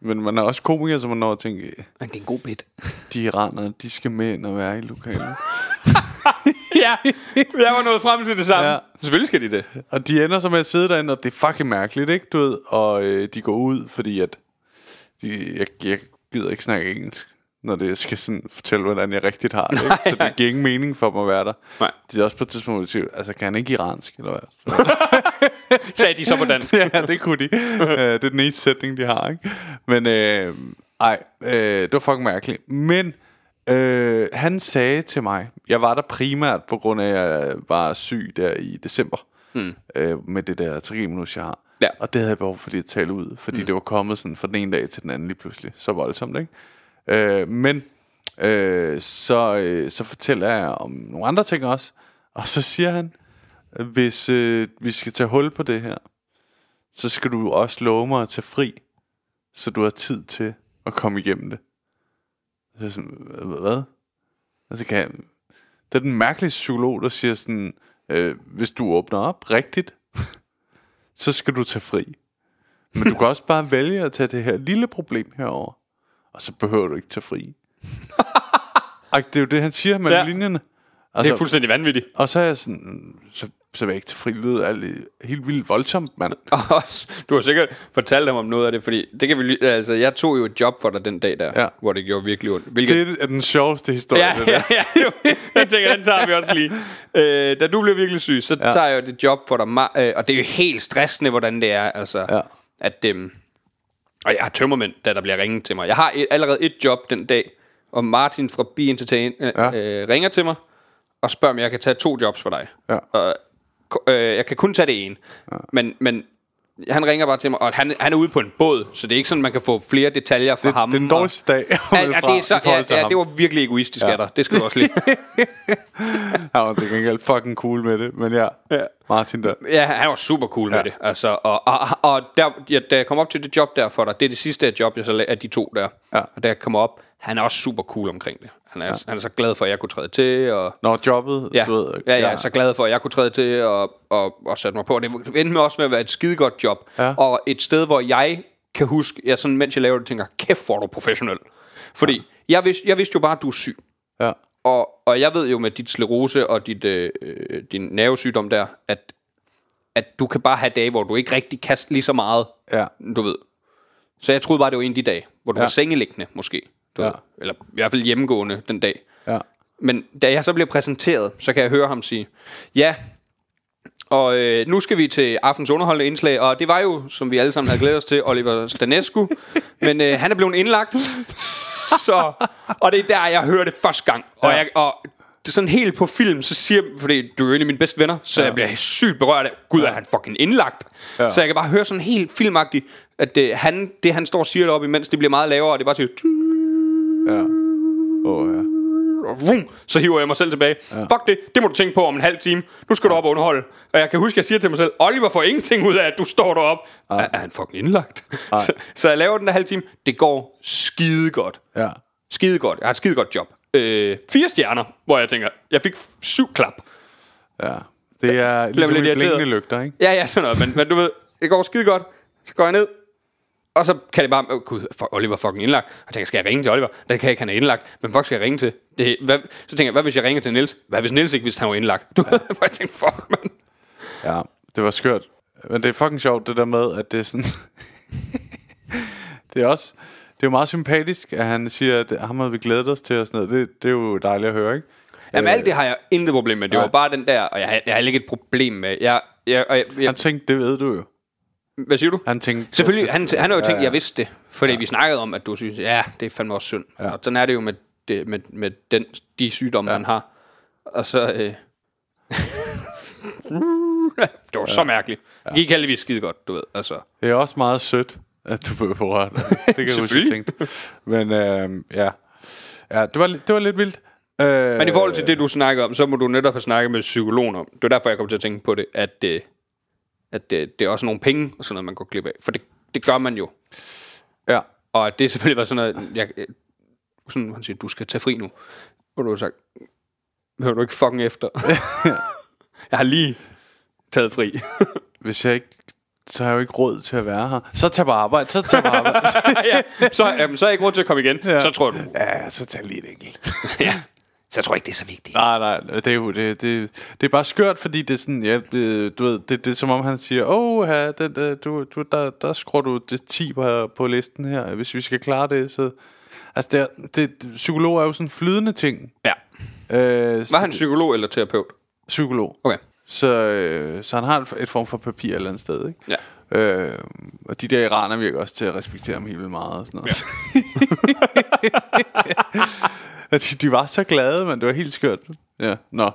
men man er også komiker, så man når at tænke, Men det er en god bit. de iranere, de skal med ind og være i lokalet. *laughs* ja, jeg var nået frem til det samme. Ja. Selvfølgelig skal de det. Og de ender så med at sidde derinde, og det er fucking mærkeligt, ikke, du ved? Og øh, de går ud, fordi at de, jeg, jeg gider ikke snakke engelsk, når det skal sådan fortælle, hvordan jeg rigtigt har det, *laughs* ikke? Så det giver ingen mening for mig at være der. Nej. De er også på et tidspunkt, siger, altså kan han ikke iransk, eller hvad? *laughs* Sagde de så på dansk. *laughs* ja, det kunne de. uh, det er den eneste sætning, de har, ikke? Men, øh, ej, øh, det var fucking mærkeligt. Men øh, han sagde til mig, jeg var der primært på grund af, at jeg var syg der i december, mm. øh, med det der trigeminus, jeg har. Ja. Og det havde jeg behov for lige at tale ud, fordi mm. det var kommet sådan fra den ene dag til den anden lige pludselig. Så voldsomt, ikke? Øh, men øh, så, øh, så fortæller jeg om nogle andre ting også. Og så siger han, hvis øh, vi skal tage hul på det her, så skal du også love mig at tage fri, så du har tid til at komme igennem det. Så jeg sådan, hvad? Altså, kan jeg, det er den mærkelige psykolog, der siger sådan, øh, hvis du åbner op rigtigt, så skal du tage fri. Men du kan også bare vælge at tage det her lille problem herover, og så behøver du ikke tage fri. *laughs* Ej, det er jo det, han siger med ja. Linjerne. Det er fuldstændig vanvittigt. Og så er jeg sådan, så, så ikke til fri lyd alt helt vildt voldsomt, mand. *laughs* Du har sikkert fortalt dem om noget af det, fordi det kan vi, altså, jeg tog jo et job for dig den dag der, Ja. hvor det gjorde virkelig ondt. Hvilket, Det er den sjoveste historie, Ja, det der. ja, ja. Jeg tænker, den tager vi også lige. Øh, da du blev virkelig syg, så Ja. tager jeg jo det job for dig. Øh, og det er jo helt stressende, hvordan det er. Altså, Ja. at, øhm, og jeg har tømmermænd, da der bliver ringet til mig. Jeg har et, allerede et job den dag, og Martin fra Be Entertain øh, ja. øh, ringer til mig og spørger, om jeg kan tage to jobs for dig. Ja. Og, øh, jeg kan kun tage det ene. Ja. Men, men han ringer bare til mig, og han, han er ude på en båd, så det er ikke sådan, man kan få flere detaljer fra Det, ham. det er den og- dårligste dag. Ja, ja, det er så, ja, ja, det var virkelig egoistisk Ja. af dig. Det skal du også lige. *laughs* Han var til gengæld fucking cool med det, men ja, Ja. Martin der. Ja, han var super cool ja. Med det. Altså, og, og, og der, ja, da jeg kom op til det job der for dig, det er det sidste job, jeg så la- af de to der. Ja. Og da jeg kom op, han er også super cool omkring det. Han er, ja. han er så glad for, at jeg kunne træde til, og Når jobbet, ja, du ved, ja, ja, så glad for, at jeg kunne træde til og, og, og sætte mig på. Det endte med også med at være et skidegodt job. Ja. Og et sted, hvor jeg kan huske, jeg sådan, mens jeg laver det, tænker, kæft, hvor er du professionel. Fordi ja. jeg, vidste, jeg vidste jo bare, at du er syg. ja. Og, og jeg ved jo med dit sklerose og dit, øh, øh, din nervesygdom der, at, at du kan bare have dage, hvor du ikke rigtig kan lige så meget, Ja. du ved. Så jeg troede bare, det var en af de dage, hvor du Ja. ja. var sengeliggende, måske. Du Ja. ved. Eller i hvert fald hjemmegående den dag. ja. Men da jeg så bliver præsenteret, så kan jeg høre ham sige, ja, og øh, nu skal vi til aftens underholdende indslag, og det var jo, som vi alle sammen havde glædet os til, Oliver Stanescu, *laughs* men øh, han er blevet indlagt, så, og det er der, jeg hører det første gang, og, Ja. jeg, og det er sådan helt på film, så siger fordi du er jo en af mine bedste venner, så ja. jeg bliver sygt berørt af, gud, er han fucking indlagt? Ja. Ja. Så jeg kan bare høre sådan helt filmagtigt, at det, han, det han står og siger deroppe, imens det bliver meget lavere, og det er bare siger, ja. Oh, ja. så hiver jeg mig selv tilbage. Ja. Fuck det, det må du tænke på om en halv time. Nu skal du op og underholde. Og jeg kan huske, at jeg siger til mig selv, Oliver får ingenting ud af, at du står deroppe. Er, er han fucking indlagt? *laughs* Så, så jeg laver den der halv time. Det går skide godt. Ja. Skide godt. Jeg har et skide godt job. Øh, fire stjerner, hvor jeg tænker, jeg fik syv klap. ja. Det er ligesom lidt blinkende lygter, ikke? Ja, ja, sådan noget. Men, men du ved, det går skide godt. Så går jeg ned. Og så kan det bare, oh, gud, fuck, Oliver er fucking indlagt. Og jeg tænker, skal jeg ringe til Oliver? Det kan jeg ikke, han er indlagt. Men fuck skal jeg ringe til? Det, hvad, så tænker jeg, hvad hvis jeg ringer til Niels? Hvad hvis Niels ikke vidste, han var indlagt? *laughs* Du, ja. jeg tænkte, fuck, man. Ja, det var skørt. Men det er fucking sjovt, det der med, at det er sådan... *laughs* det er også... Det er jo meget sympatisk, at han siger, at ham havde vi glædet os til og sådan noget. Det, det er jo dejligt at høre, ikke? Jamen alt det har jeg intet problem med. Det Nej. var bare den der, og jeg, har- jeg har ikke et problem med. Jeg, jeg, jeg, jeg, Han tænkte, det ved du jo. Hvad siger du? Han tænkte... Selvfølgelig, han, han har jo tænkt, Ja, jeg vidste det. Fordi ja. vi snakkede om, at du synes, ja, det er fandme også synd. Ja. Og sådan er det jo med, det, med, med den, de sygdomme, ja. man har. Og så... Øh, *laughs* det var ja. så mærkeligt. Det gik heldigvis skide godt, du ved. Altså. Det er også meget sødt, at du blev berørt. Det kan jeg huske, jeg tænkte. Men øh, ja. ja, det var, det var lidt vildt. Øh, Men i forhold til det, du snakker om, så må du netop have snakket med psykologen om. Det var derfor, jeg kom til at tænke på det, at, øh, at øh, det er også nogle penge og sådan noget, man går glip af. For det, det gør man jo. Ja, Og det selvfølgelig var sådan noget, jeg, øh, sådan, han siger, du skal tage fri nu. Og du har sagt, hører du ikke fucking efter? *laughs* jeg har lige taget fri. *laughs* hvis jeg ikke... Så har jeg jo ikke råd til at være her. Så tag på arbejde, så tag på arbejde. *laughs* ja, så, jamen, så er jeg ikke råd til at komme igen. Ja. Så tror du. ja, så tag lige et enkelt. ja. Så jeg tror ikke, det er så vigtigt. Nej, nej, det er jo det, det, det er bare skørt, fordi det er sådan, ja, det, du ved, det, det er som om han siger, åh, oh, ja, det, du, du, der, der skruer du det 10 på, på listen her, hvis vi skal klare det, så... Altså, det, er, det, det, psykolog er jo sådan en flydende ting. Ja. Øh, Var han psykolog eller terapeut? psykolog? Okay. Så, øh, så han har et, et form for papir et eller andet sted, ikke? Ja. Øh, og de der iraner virker også til at respektere ham helt vildt meget og sådan noget. Ja. *laughs* *laughs* *laughs* de, de var så glade, men det var helt skørt. Ja, nå.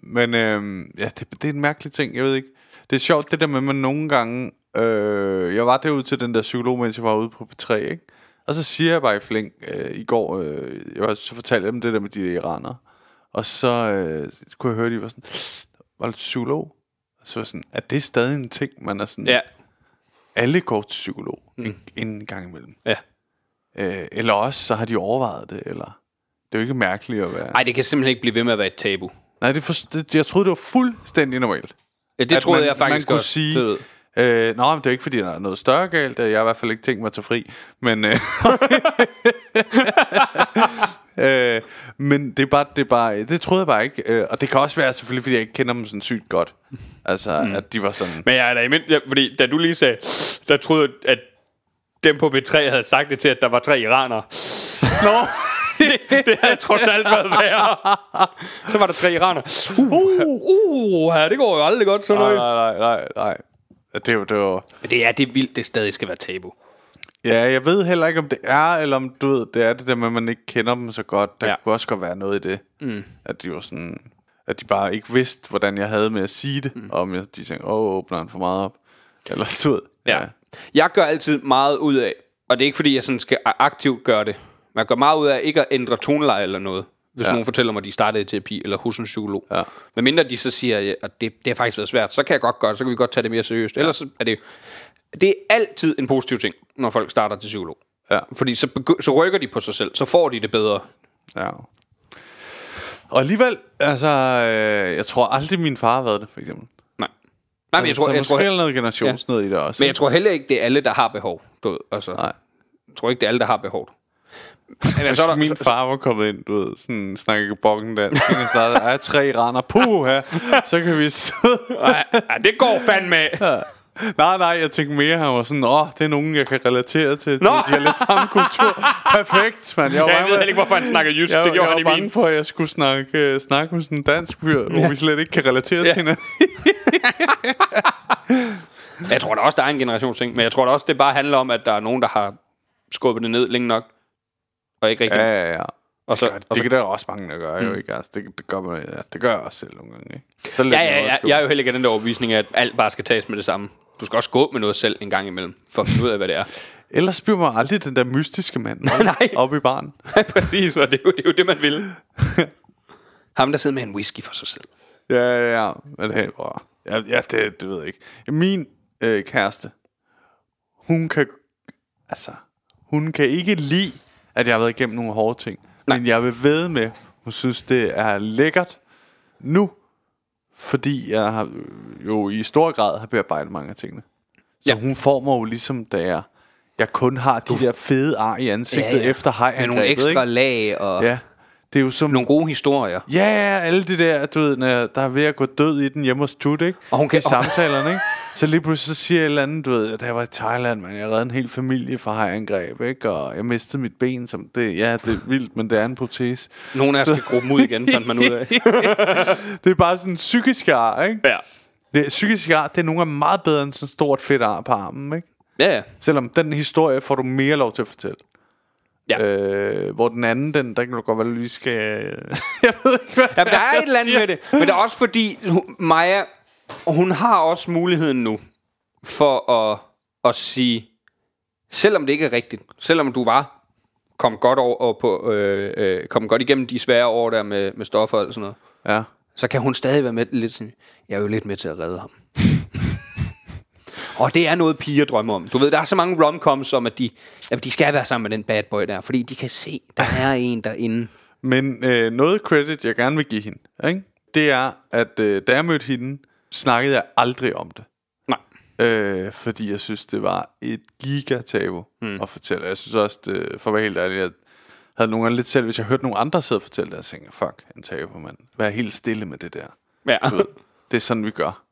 Men øh, ja, det, det er en mærkelig ting, jeg ved ikke. Det er sjovt det der med, at man nogle gange... Øh, jeg var derude til den der psykolog, mens jeg var ude på P3, ikke? Og så siger jeg bare i flæng øh, i går, øh, jeg var, så fortalte jeg dem det der med de iranere. Og så øh, kunne jeg høre, de var sådan, var du psykolog? Og så var sådan, er det stadig en ting, man er sådan... Ja. Alle går til psykolog mm. en, en gang imellem. Ja. Øh, eller også, så har de overvejet det, eller... Det er jo ikke mærkeligt at være... Nej, det kan simpelthen ikke blive ved med at være et tabu. Nej, det, for, det jeg troede, det var fuldstændig normalt. Ja, det At troede man, jeg faktisk man kunne også. sige, Det øh, Nå, men det er ikke, fordi der er noget større galt. Jeg har i hvert fald ikke tænkt mig at tage fri. Men, øh, *laughs* øh, men det er bare, det er bare, det troede jeg bare ikke. Øh, og det kan også være selvfølgelig, fordi jeg ikke kender dem sådan sygt godt. Altså, mm. at de var sådan... Men jeg er da imens, ja, fordi da du lige sagde, der troede jeg, at dem på B3 havde sagt det til, at der var tre iranere. *laughs* Nå, det, det havde trods alt været værre. Så var der tre iranere. Uh, uh, ja, det går jo aldrig godt, sådan Nej, noget. nej, nej, nej. Det er jo, det var, Men det er, det er vildt, det stadig skal være tabu. Ja, jeg ved heller ikke, om det er, eller om du ved, det er det der med, at man ikke kender dem så godt. Der ja. Ja. kunne også godt være noget i det. Mm. At de var sådan, at de bare ikke vidste, hvordan jeg havde med at sige det. Mm. Og om jeg, de tænkte, åh, oh, åbner han for meget op. Eller du ved. Ja. Jeg gør altid meget ud af, og det er ikke fordi, jeg sådan skal aktivt gøre det, men jeg gør meget ud af ikke at ændre toneleje eller noget. Hvis Ja. ja. nogen fortæller mig, at de startede i terapi eller hos en psykolog. Ja. Men mindre de så siger, at det, det har faktisk været svært, så kan jeg godt gøre det, så kan vi godt tage det mere seriøst. Ellers så er det det er altid en positiv ting, når folk starter til psykolog. Ja. Fordi så, begy- så rykker de på sig selv, så får de det bedre. ja. Og alligevel, altså, øh, jeg tror aldrig, min far har været det, for eksempel. Nej. Nej, men jeg tror, så jeg tror, er der noget generationsnød i det også. men jeg tror heller ikke, det er alle, der har behov. Du altså, Nej. Jeg tror ikke, det er alle, der har behov. Men så er der, min far var kommet ind, du ved, sådan snakke bokken der. Jeg startede, er tre iraner, puh her, så kan vi stå. *laughs* ja, det går fandme. Nej, nej, jeg tænkte mere, han var sådan, åh, det er nogen, jeg kan relatere til. Nå! De har lidt samme kultur. Perfekt, mand. Jeg, var Ja, jeg ved heller ikke, hvorfor han snakker jysk. Jeg, det gjorde jeg han i var bange min. for, at jeg skulle snakke, uh, snakke med sådan en dansk fyr, hvor vi slet ikke kan relatere Ja. til hinanden. *laughs* Jeg tror da også, der er en generationsting, men jeg tror da også, det bare handler om, at der er nogen, der har skubbet det ned længe nok, og ikke rigtig... Ja, ja, ja. og så, Det, gør, det, og så, det kan der også mange, der gør, jo ikke? Altså, det, det, gør man, ja, det gør jeg også selv nogle gange, ikke? Så ja, ja, ja, også jeg er jo heller ikke af den der overbevisning at alt bare skal tages med det samme. Du skal også gå med noget selv en gang imellem, for at finde ud af, hvad det er. *laughs* Ellers bliver man aldrig den der mystiske mand *laughs* Nej. oppe i baren. *laughs* Præcis, og det er, jo, det er jo det, man vil. Ham, der sidder med en whisky for sig selv. Ja, ja, ja. Men hey, bror. Ja, ja det, det ved jeg ikke. Min øh, kæreste, hun kan, altså, hun kan ikke lide, at jeg har været igennem nogle hårde ting. Nej. Men jeg vil ved med, hun synes, det er lækkert nu, fordi jeg har øh, jo i stor grad har bearbejdet mange af tingene. Så Ja. hun får mig jo ligesom, da jeg, jeg kun har de der fede ar i ansigtet Ja, ja. efter Med hajangrebet. nogle ekstra ikke? lag og Ja, det er jo som... nogle gode historier. Ja, ja, alle de der, du ved, når der er ved at gå død i den hjemme hos Tut, ikke? Og hun kan- I samtalerne, ikke? *laughs* Så lige pludselig så siger jeg et eller andet, du ved, da jeg var i Thailand, man, jeg reddede en hel familie fra hajangreb, ikke? Og jeg mistede mit ben, som det, ja, det er vildt, men det er en protese. Nogle af os skal gruppe ud igen, fandt man ud af. *laughs* Det er bare sådan en psykisk ar, ikke? Ja. Det psykiske ar, det er nogle gange meget bedre end sådan et stort fedt ar på armen, ikke? Ja, ja. Selvom den historie får du mere lov til at fortælle. Ja. Øh, hvor den anden, den, der kan du godt være, lige skal... *laughs* jeg ved ikke, hvad Jamen, der er et eller andet med det. Men det er også fordi, hun- Maja, hun har også muligheden nu for at, at sige, selvom det ikke er rigtigt, selvom du var kom godt over på øh, øh, kom godt igennem de svære år der med, med stoffer og sådan noget, Ja. så kan hun stadig være med lidt sådan, jeg er jo lidt med til at redde ham. og det er noget piger drømmer om. Du ved, der er så mange romcoms om, at de, at de skal være sammen med den bad boy der, fordi de kan se, der *laughs* er en derinde. Men øh, noget credit, jeg gerne vil give hende, ikke? det er, at øh, da jeg mødte hende, snakkede jeg aldrig om det. Nej. Øh, fordi jeg synes, det var et giga-tabu mm. at fortælle. Jeg synes også, det, for at være helt ærlig, jeg havde nogle gange lidt selv, hvis jeg hørte nogle andre sidde og fortælle det, jeg tænkte, fuck, en tabu, mand. Vær helt stille med det der. Ja. Ved, det er sådan, vi gør.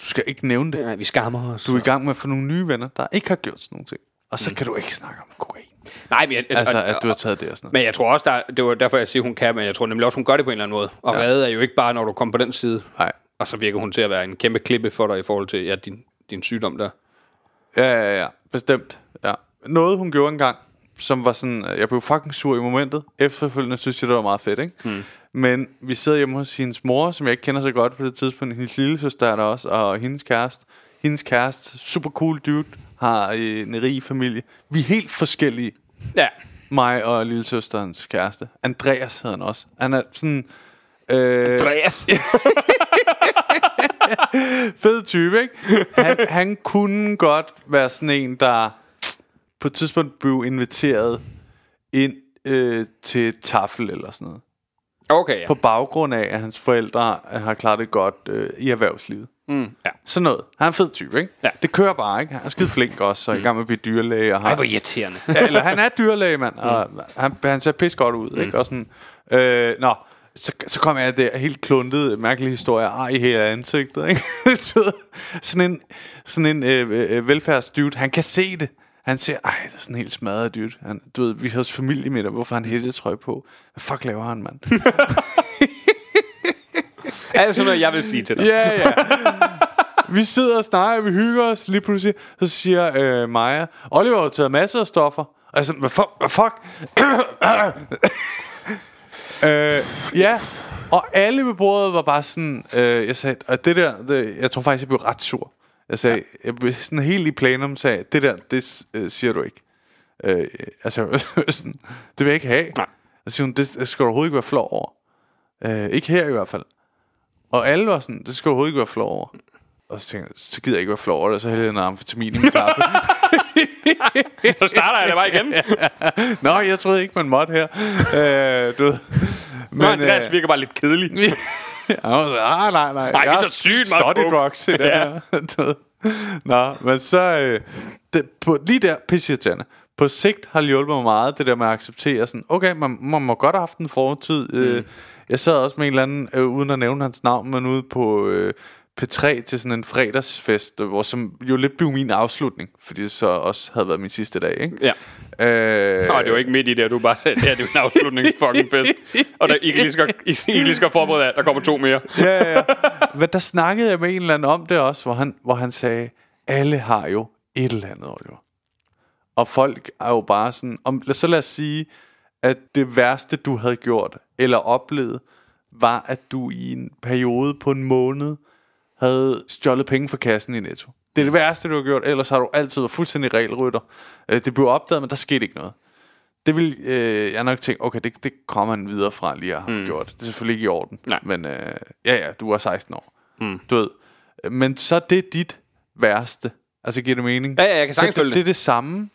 Du skal ikke nævne det. ja vi skammer os. Du er i gang med at få nogle nye venner, der ikke har gjort sådan nogle ting. Og så mm. kan du ikke snakke om kokain. Nej, men jeg, Altså, og- at du har taget det og sådan noget. Men jeg tror også, der, det var derfor, jeg siger, hun kan, men jeg tror nemlig også, hun gør det på en eller anden måde. Og ja. redde er jo ikke bare, når du kommer på den side. Nej. Og så virker hun til at være en kæmpe klippe for dig i forhold til ja, din, din sygdom der. Ja, ja, ja. Bestemt. Ja. Noget, hun gjorde engang, som var sådan... øh, Jeg blev fucking sur i momentet. Efterfølgende synes jeg, det var meget fedt, ikke? Hmm. Men vi sidder hjemme hos hendes mor, som jeg ikke kender så godt på det tidspunkt. Hendes lille søster er der også, og hendes kæreste. Hendes kæreste, super cool dude, har en rig familie. Vi er helt forskellige. Ja. Mig og lille søsterens kæreste. Andreas hedder han også. Han er sådan... Øh, Andreas. *laughs* fed type, ikke? Han, han kunne godt være sådan en, der på et tidspunkt blev inviteret ind øh, til et tafel eller sådan noget. Okay, ja. På baggrund af, at hans forældre har klaret det godt øh, i erhvervslivet. Mm, ja. Sådan noget. Han er en fed type, ikke? Ja. Det kører bare, ikke? Han er skide flink også, og i gang med at blive dyrlæge. Og har, Ej, hvor irriterende. ja, eller han er dyrlæge, mand, og han, han ser pis godt ud, ikke? Og sådan, øh, nå, så, så kom jeg der helt kluntet, mærkelig historie, ar i hele ansigtet, ikke? *laughs* Sådan en, sådan en øh, øh, velfærdsdude, han kan se det. Han siger, ej, det er sådan helt smadret dude. Han, du ved, vi har hos familiemiddag, hvorfor har han hættetrøje på? Hvad fuck laver han, mand? *laughs* er det sådan noget, jeg vil sige til dig? Ja, ja. Vi sidder og snakker, vi hygger os lige pludselig. Så siger øh, Maja, Oliver har taget masser af stoffer. Altså, hvad fuck? Hvad *clears throat* fuck? *laughs* øh, ja, og alle ved bordet var bare sådan, øh, jeg sagde, og det der, det, jeg tror faktisk, jeg blev ret sur. Jeg sagde, ja. jeg blev sådan helt i plenum, sagde, det der, det øh, siger du ikke. Øh, altså, *laughs* sådan, det vil jeg ikke have. Nej. Og siger hun, det skal du overhovedet ikke være flov over. Øh, ikke her i hvert fald. Og alle var sådan, det skal du overhovedet ikke være flov over. Og så tænkte jeg, så gider jeg ikke være flov over det, så hælder jeg noget amfetamin i min kaffe. *laughs* *laughs* Så starter jeg det bare igen. *laughs* Nå, jeg troede ikke, man måtte her. øh, du ved. Men, Nå, Andreas virker bare lidt kedelig. jeg var så, ah, nej, nej. Ej, jeg vi er så sygt meget study drugs i det Ja. her. *laughs* Nå, men så... Øh, det, på, lige der, pisseirriterende. På sigt har det hjulpet mig meget, det der med at acceptere sådan, okay, man, man må godt have haft en fortid. Mm. Øh, jeg sad også med en eller anden, øh, uden at nævne hans navn, men ude på øh, P3 til sådan en fredagsfest, hvor som jo lidt blev min afslutning, fordi det så også havde været min sidste dag, ikke? Ja. Øh, Nå, det var ikke midt i det, du bare sagde, det her det er jo en afslutning fucking fest. Og der, I kan lige skal, I, I lige skal forberede jer, der kommer to mere. ja, ja. Men der snakkede jeg med en eller anden om det også, hvor han, hvor han sagde, alle har jo et eller andet, Oliver. Og folk er jo bare sådan, om, så lad os sige, at det værste, du havde gjort, eller oplevet, var, at du i en periode på en måned, havde stjålet penge fra kassen i Netto. Det er det værste, du har gjort, ellers har du altid været fuldstændig regelrytter. Øh, Det blev opdaget, men der skete ikke noget. Det vil øh, jeg nok tænke, okay, det, det kommer man videre fra lige at have mm. gjort. Det er selvfølgelig ikke i orden. Nej. Men øh, ja, ja, du er 16 år. Mm. Du ved. Men så det er dit værste. Altså, giver det mening? Ja, ja, jeg kan sagtens det, følge det er det. det samme,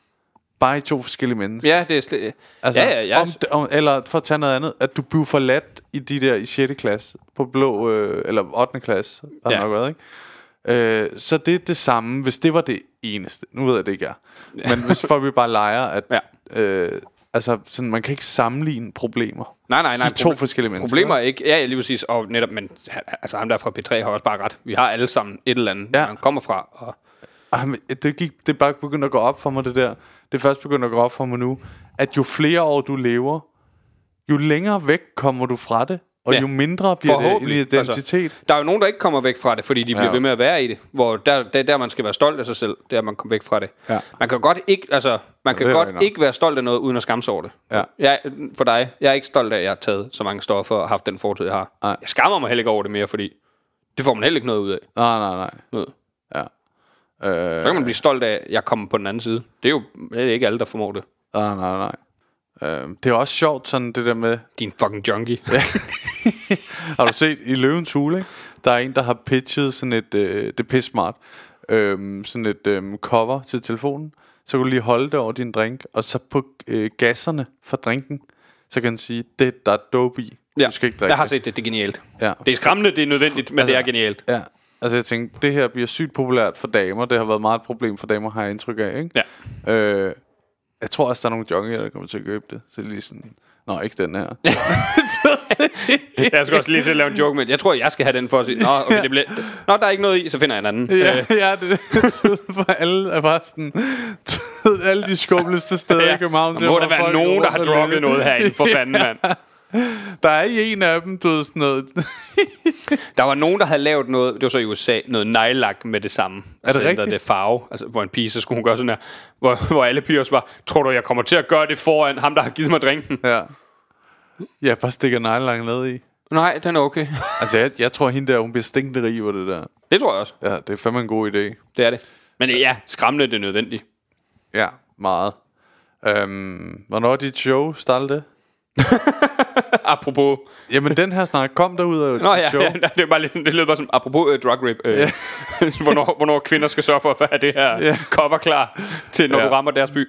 bare i to forskellige mennesker. Ja, det er slet... Altså, ja, ja, jeg... om, om, eller for at tage noget andet, at du blev forladt i de der i 6. klasse, på blå, øh, eller 8. klasse, har Ja. ja. nok været, ikke? Øh, så det er det samme, hvis det var det eneste. Nu ved jeg, det ikke er. Men hvis folk vi bare leger, at... Ja. Øh, altså, sådan, man kan ikke sammenligne problemer. Nej, nej, nej. De to forskellige mennesker, Problemer er ikke... Ja, ja, lige præcis. Og netop, men altså, ham der fra P3 har også bare ret. Vi har alle sammen et eller andet, Ja. ja. han kommer fra. Og, Ej, men det, gik, det er bare begyndt at gå op for mig, det der. Det er først begyndt at gå op for mig nu, at jo flere år du lever, jo længere væk kommer du fra det, og Ja. jo mindre bliver det en Forhåbentlig. identitet. Altså, der er jo nogen, der ikke kommer væk fra det, fordi de bliver Ja. ved med at være i det. Hvor der, der, der man skal være stolt af sig selv, der man kommer væk fra det. Ja. Man kan godt ikke, altså, man kan det er godt nok. ikke være stolt af noget, uden at skamme sig over det. Ja. Jeg, for dig, jeg er ikke stolt af, at jeg har taget så mange stoffer og haft den fortid, jeg har. Nej. Jeg skammer mig heller ikke over det mere, fordi det får man heller ikke noget ud af. Nej, nej, nej. Noget. Ja. Så Øh, kan man blive stolt af, at jeg kommer på den anden side. Det er jo det er ikke alle, der formår det. nej, nej, nej. Øh, det er også sjovt, sådan det der med... Din fucking junkie. *laughs* Har du set i Løvens Hule, ikke? Der er en, der har pitchet sådan et... Øh, det er pisse smart. Øh, sådan et øh, cover til telefonen. Så kan du lige holde det over din drink, og så på øh, gasserne fra drinken, så kan den sige, det der er dope i. ja. Du skal ikke drikke jeg har set det, det er genialt. Ja. Det er skræmmende, det er nødvendigt, men altså, det er genialt. Ja, altså jeg tænkte, det her bliver sygt populært for damer. Det har været meget et problem for damer, har jeg indtryk af, ikke? Ja. Øh, jeg tror også, der er nogle junkier, der kommer til at købe det. Så lige sådan, nå, ikke den her. *laughs* Jeg skal også lige til at lave en joke med, jeg tror, jeg skal have den for at sige, nå, okay, det bliver, nå der er ikke noget i, så finder jeg en anden. ja, Øh, ja, det er *laughs* for alle er bare sådan, *laughs* alle de skumleste steder ja. i København. Der må der være nogen, der har drukket noget herinde, for fanden, mand. Der er i en af dem, du ved sådan noget. *laughs* Der var nogen, der havde lavet noget, det var så i USA, noget nejlak med det samme. Er det rigtigt? det farve, altså, hvor en pige, så skulle hun gøre sådan her, hvor, hvor alle piger også var, tror du, jeg kommer til at gøre det foran ham, der har givet mig drinken? ja. Ja, bare stikker nejlang ned i. Nej, den er okay. *laughs* Altså, jeg, jeg tror, hende der, hun bliver stinkende rig på det der. Det tror jeg også, Ja, det er fandme en god idé. det er det. Men ja, skræmmende, det er nødvendigt. Ja, meget. Øhm, hvornår er dit show startede det? *laughs* Apropos, Jamen, den her snak kom der ud af Nå ja, show. *laughs* ja, det, er bare lidt, det lyder bare som, apropos uh, drug rape, uh, *laughs* hvornår, hvornår kvinder skal sørge for at have det her Ja. cover klar til, når Ja. du rammer deres by.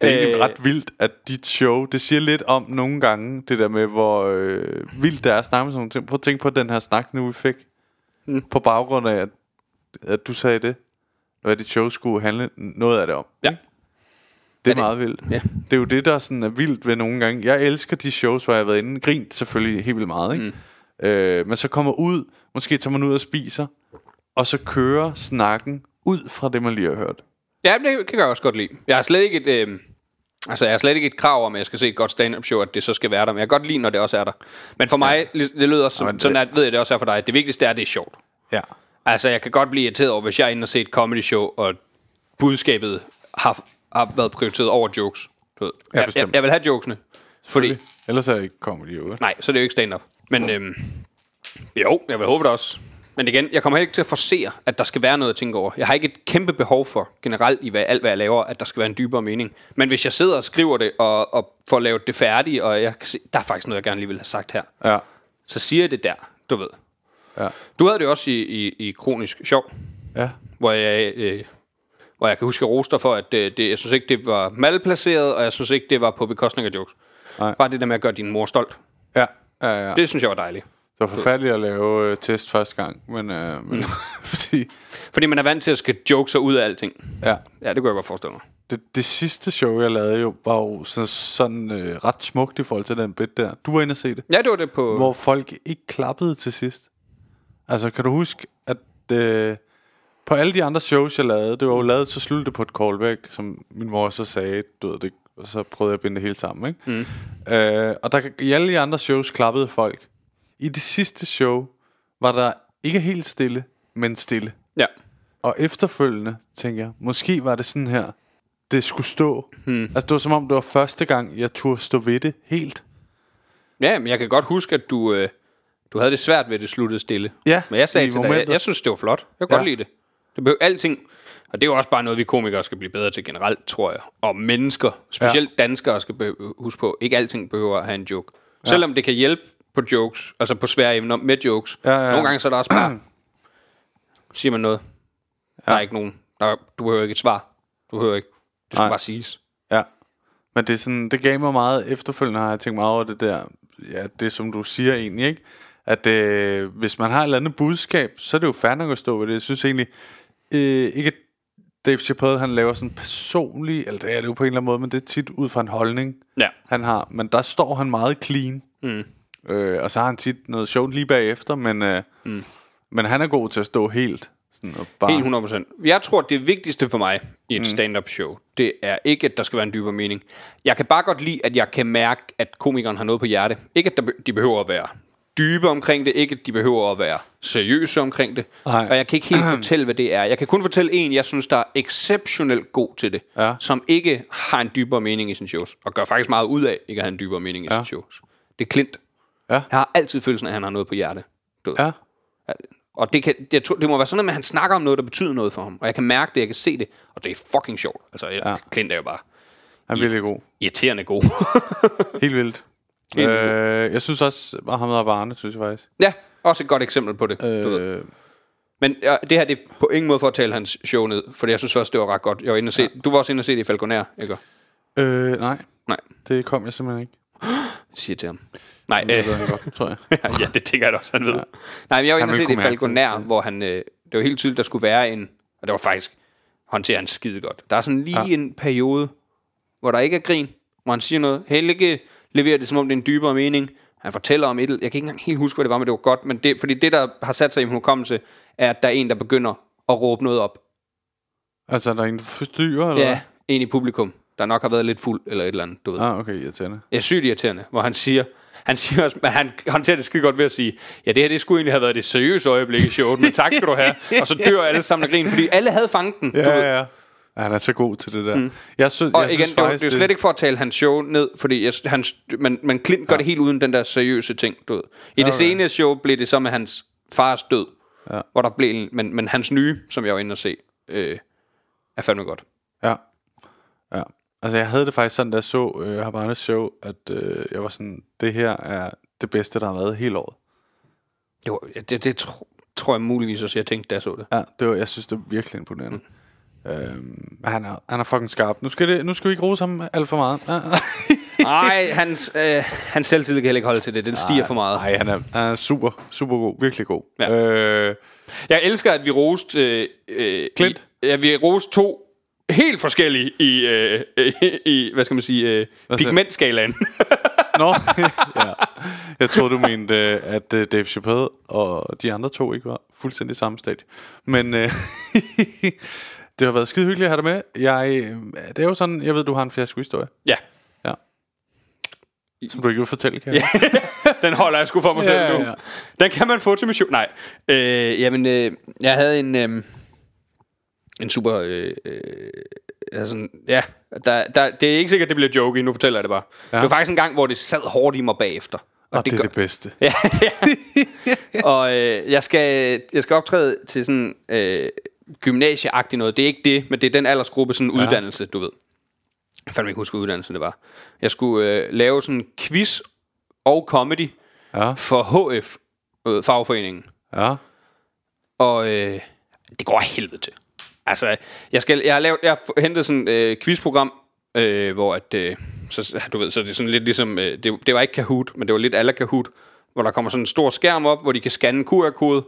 Det er egentlig Øh, ret vildt, at dit show, det siger lidt om nogle gange, det der med, hvor øh, vildt det er at snakke sådan ting. Prøv at tænke på den her snak, nu vi fik, mm. på baggrund af, at, at du sagde det, hvad dit show skulle handle noget af det om. Ja. Det er, det- meget vildt. ja. Det er jo det, der sådan er vildt ved nogle gange. Jeg elsker de shows, hvor jeg har været inde. Grint selvfølgelig helt vildt meget, ikke? Mm. Øh, men så kommer ud, måske tager man ud og spiser, og så kører snakken ud fra det, man lige har hørt. Ja, det kan jeg også godt lide. Jeg har slet ikke et, øh, altså, jeg har slet ikke et krav om, at jeg skal se et godt stand-up show, at det så skal være der. Men jeg kan godt lide, når det også er der. Men for mig, det lyder også som, Jamen, sådan det- at, ved jeg det også er for dig. Det vigtigste er, at det er sjovt. Ja. Altså, jeg kan godt blive irriteret over, hvis jeg er inde og se et comedy show, og budskabet har, har været prioriteret over jokes. Du ved. Ja, jeg, jeg, jeg vil have jokesene. Fordi, Ellers er det ikke comedy, jo. nej, så er det jo ikke stand-up. Men øhm, jo, jeg vil håbe det også. Men igen, jeg kommer heller ikke til at forsere, at der skal være noget at tænke over. Jeg har ikke et kæmpe behov for, generelt i hvad, alt, hvad jeg laver, at der skal være en dybere mening. Men hvis jeg sidder og skriver det, og, og får lavet det færdigt, og jeg kan se, der er faktisk noget, jeg gerne lige vil have sagt her, Ja. så siger jeg det der, du ved. Ja. Du havde det også i, i, i Kronisk Sjov, Ja. hvor jeg, øh, hvor jeg kan huske roster for, at det, det, jeg synes ikke, det var malplaceret, og jeg synes ikke, det var på bekostning af jokes. Nej. Bare det der med at gøre din mor stolt. Ja. Ja, ja. Det, Det synes jeg var dejligt. det var forfærdeligt at lave øh, test første gang, men, øh, men *laughs* fordi, Fordi man er vant til at skal joke sig ud af alting. ja, Ja, det kunne jeg godt forestille mig. det, det sidste show, jeg lavede jo, var jo sådan, sådan øh, ret smukt i forhold til den bit der. Du var inde og se det. Ja, det var det på... Hvor folk ikke klappede til sidst. Altså, kan du huske, at øh, på alle de andre shows, jeg lavede, det var jo lavet, så sluttede det på et callback, som min mor så sagde, du ved, det, og så prøvede jeg at binde det hele sammen, ikke? Mm. Øh, og der, i alle de andre shows klappede folk. I det sidste show var der ikke helt stille, men stille. Ja. Og efterfølgende tænker jeg, måske var det sådan her, det skulle stå. Hmm. Altså, det var som om, det var første gang, jeg turde stå ved det helt. ja, men jeg kan godt huske, at du, øh, du havde det svært ved, at det sluttede stille. Ja, Men jeg sagde til dig, jeg, jeg synes, det var flot. Jeg kan Ja. godt lide det. Det behøver alting... Og det er jo også bare noget, vi komikere skal blive bedre til generelt, tror jeg. Og mennesker, specielt ja. danskere, skal huske på, ikke alting behøver at have en joke. Ja. Selvom det kan hjælpe på jokes, altså på svære emner med jokes. Ja, ja, ja. Nogle gange så er der også bare... *clears throat* siger man noget. Der er ikke nogen... Der, du behøver ikke et svar. Du behøver ikke... Det skal Nej. bare siges. Ja. Men det, er sådan, det gav mig meget efterfølgende, har jeg tænkt meget over det der, ja, det som du siger egentlig, ikke? At øh, hvis man har et eller andet budskab, så er det jo fair nok at stå ved det. Jeg synes egentlig, øh, ikke Dave Chappelle, han laver sådan personlig, eller det er det jo på en eller anden måde, men det er tit ud fra en holdning, Ja. han har. Men der står han meget clean. Mm. Øh, og så har han tit noget sjovt lige bagefter, men, øh, mm. men han er god til at stå helt. Sådan, og bare, Helt 100%. Jeg tror, det vigtigste for mig i et stand-up show, det er ikke, at der skal være en dybere mening. Jeg kan bare godt lide, at jeg kan mærke, at komikeren har noget på hjerte. Ikke, at der, be- de behøver at være dybe omkring det. Ikke, at de behøver at være seriøse omkring det. Nej. Og jeg kan ikke helt fortælle, hvad det er. Jeg kan kun fortælle en, jeg synes, der er exceptionelt god til det. Ja. Som ikke har en dybere mening i sin shows. Og gør faktisk meget ud af, ikke at have en dybere mening i ja. sin shows. Det er Clint. Ja. Jeg har altid følelsen af, at han har noget på hjerte. Du. Ja. Og det, kan, jeg tror, det må være sådan, at han snakker om noget, der betyder noget for ham. Og jeg kan mærke det, jeg kan se det. Og det er fucking sjovt. Altså, jeg, ja. Clint er jo bare Han er virkelig god. irriterende god. Helt vildt. Helt øh, jeg synes også, at ham og Barne, synes jeg faktisk. ja, også et godt eksempel på det. Øh. Du ved. Men ja, det her det er på ingen måde for at tale hans show ned. For jeg synes også, det var ret godt. Jeg var inde og se, ja. Du var også inde og se det i Falconer, ikke? øh, nej, Nej, det kom jeg simpelthen ikke. *gasps* siger til ham. Nej, Det øh, ved han godt, tror jeg. *laughs* ja, det tænker jeg da også, han ved. Ja. Nej, men jeg var inde og se det i Falconer, hvor han... Øh, det var helt tydeligt, der skulle være en... Og det var faktisk... håndterer han skide godt. Der er sådan lige ja. en periode, hvor der ikke er grin, hvor han siger noget. Helge leverer det, som om det er en dybere mening. Han fortæller om et... Jeg kan ikke engang helt huske, hvad det var, men det var godt. Men det, fordi det, der har sat sig i min hukommelse, er, at der er en, der begynder at råbe noget op. Altså, er der en, der forstyrrer, eller Ja, en i publikum, der nok har været lidt fuld, eller et eller andet, du ved. Ah, okay, irriterende. er sygt irriterende, hvor han siger, han siger også, men han håndterer det skide godt ved at sige, ja, det her, det skulle egentlig have været det seriøse øjeblik i showet, men tak skal du have. *laughs* Og så dør alle sammen af grin, fordi alle havde fanget den. Ja, du ved. ja, ja. Ja, Han er så god til det der. Mm. Jeg, synes, Og jeg igen, synes det faktisk, det er slet ikke for at tale hans show ned, fordi jeg, han, men, men Clint gør det helt uden den der seriøse ting, du ved. I det Okay. senere show blev det så med hans fars død, Ja. hvor der blev, en- men, men hans nye, som jeg var inde og se, øh, er fandme godt. Ja. ja. Altså, jeg havde det faktisk sådan, da jeg så øh, Habanes show, at øh, jeg var sådan, det her er det bedste, der har været hele året. Jo, det, det tro, tror jeg muligvis også, jeg tænkte, da jeg så det. Ja, det var, jeg synes, det er virkelig imponerende. Mm. Øhm, han er, han er fucking skarp. Nu skal, det, nu skal vi ikke rose ham alt for meget. *laughs* Nej, hans, øh, hans selvtillid kan heller ikke holde til det. Den stiger for meget. Nej, han er, han er super, super god. Virkelig god. Ja. Øh, Jeg elsker, at vi roste... Øh, øh, Clint? I, ja, vi roste to helt forskellige i, øh, øh, i hvad skal man sige, øh, pigmentskalaen. *laughs* Nå, *laughs* ja. Jeg troede, du mente, øh, at øh, Dave Chappelle og de andre to ikke var fuldstændig samme stadie. Men øh, det har været skide hyggeligt at have dig med. Jeg, øh, det er jo sådan, jeg ved, du har en fiasko-historie, ja, ja. som du ikke vil fortælle, kan jeg? *laughs* den holder jeg sgu for mig Ja, selv nu. ja. Den kan man få til mission. Nej, øh, jamen, øh, jeg havde en... Øh, en super... Øh, øh, altså, ja, der, der, det er ikke sikkert, det bliver joke nu fortæller jeg det bare. Ja. Det var faktisk en gang, hvor det sad hårdt i mig bagefter. Og det, det er gør- det bedste. *laughs* Ja, ja. og øh, jeg, skal, jeg skal optræde til sådan øh, gymnasieagtigt noget. Det er ikke det, men det er den aldersgruppe, sådan en ja. uddannelse, du ved. Jeg fandt ikke huske, hvad uddannelse det var. Jeg skulle øh, lave sådan en quiz og comedy Ja, for HF, øh, fagforeningen. ja. Og øh, det går helvede til. Altså, jeg, skal, jeg har lavet, jeg har hentet sådan et øh, quizprogram, øh, hvor at, øh, så, du ved, så det er sådan lidt ligesom, øh, det, det var ikke Kahoot, men det var lidt alle Kahoot, hvor der kommer sådan en stor skærm op, hvor de kan scanne QR-kode,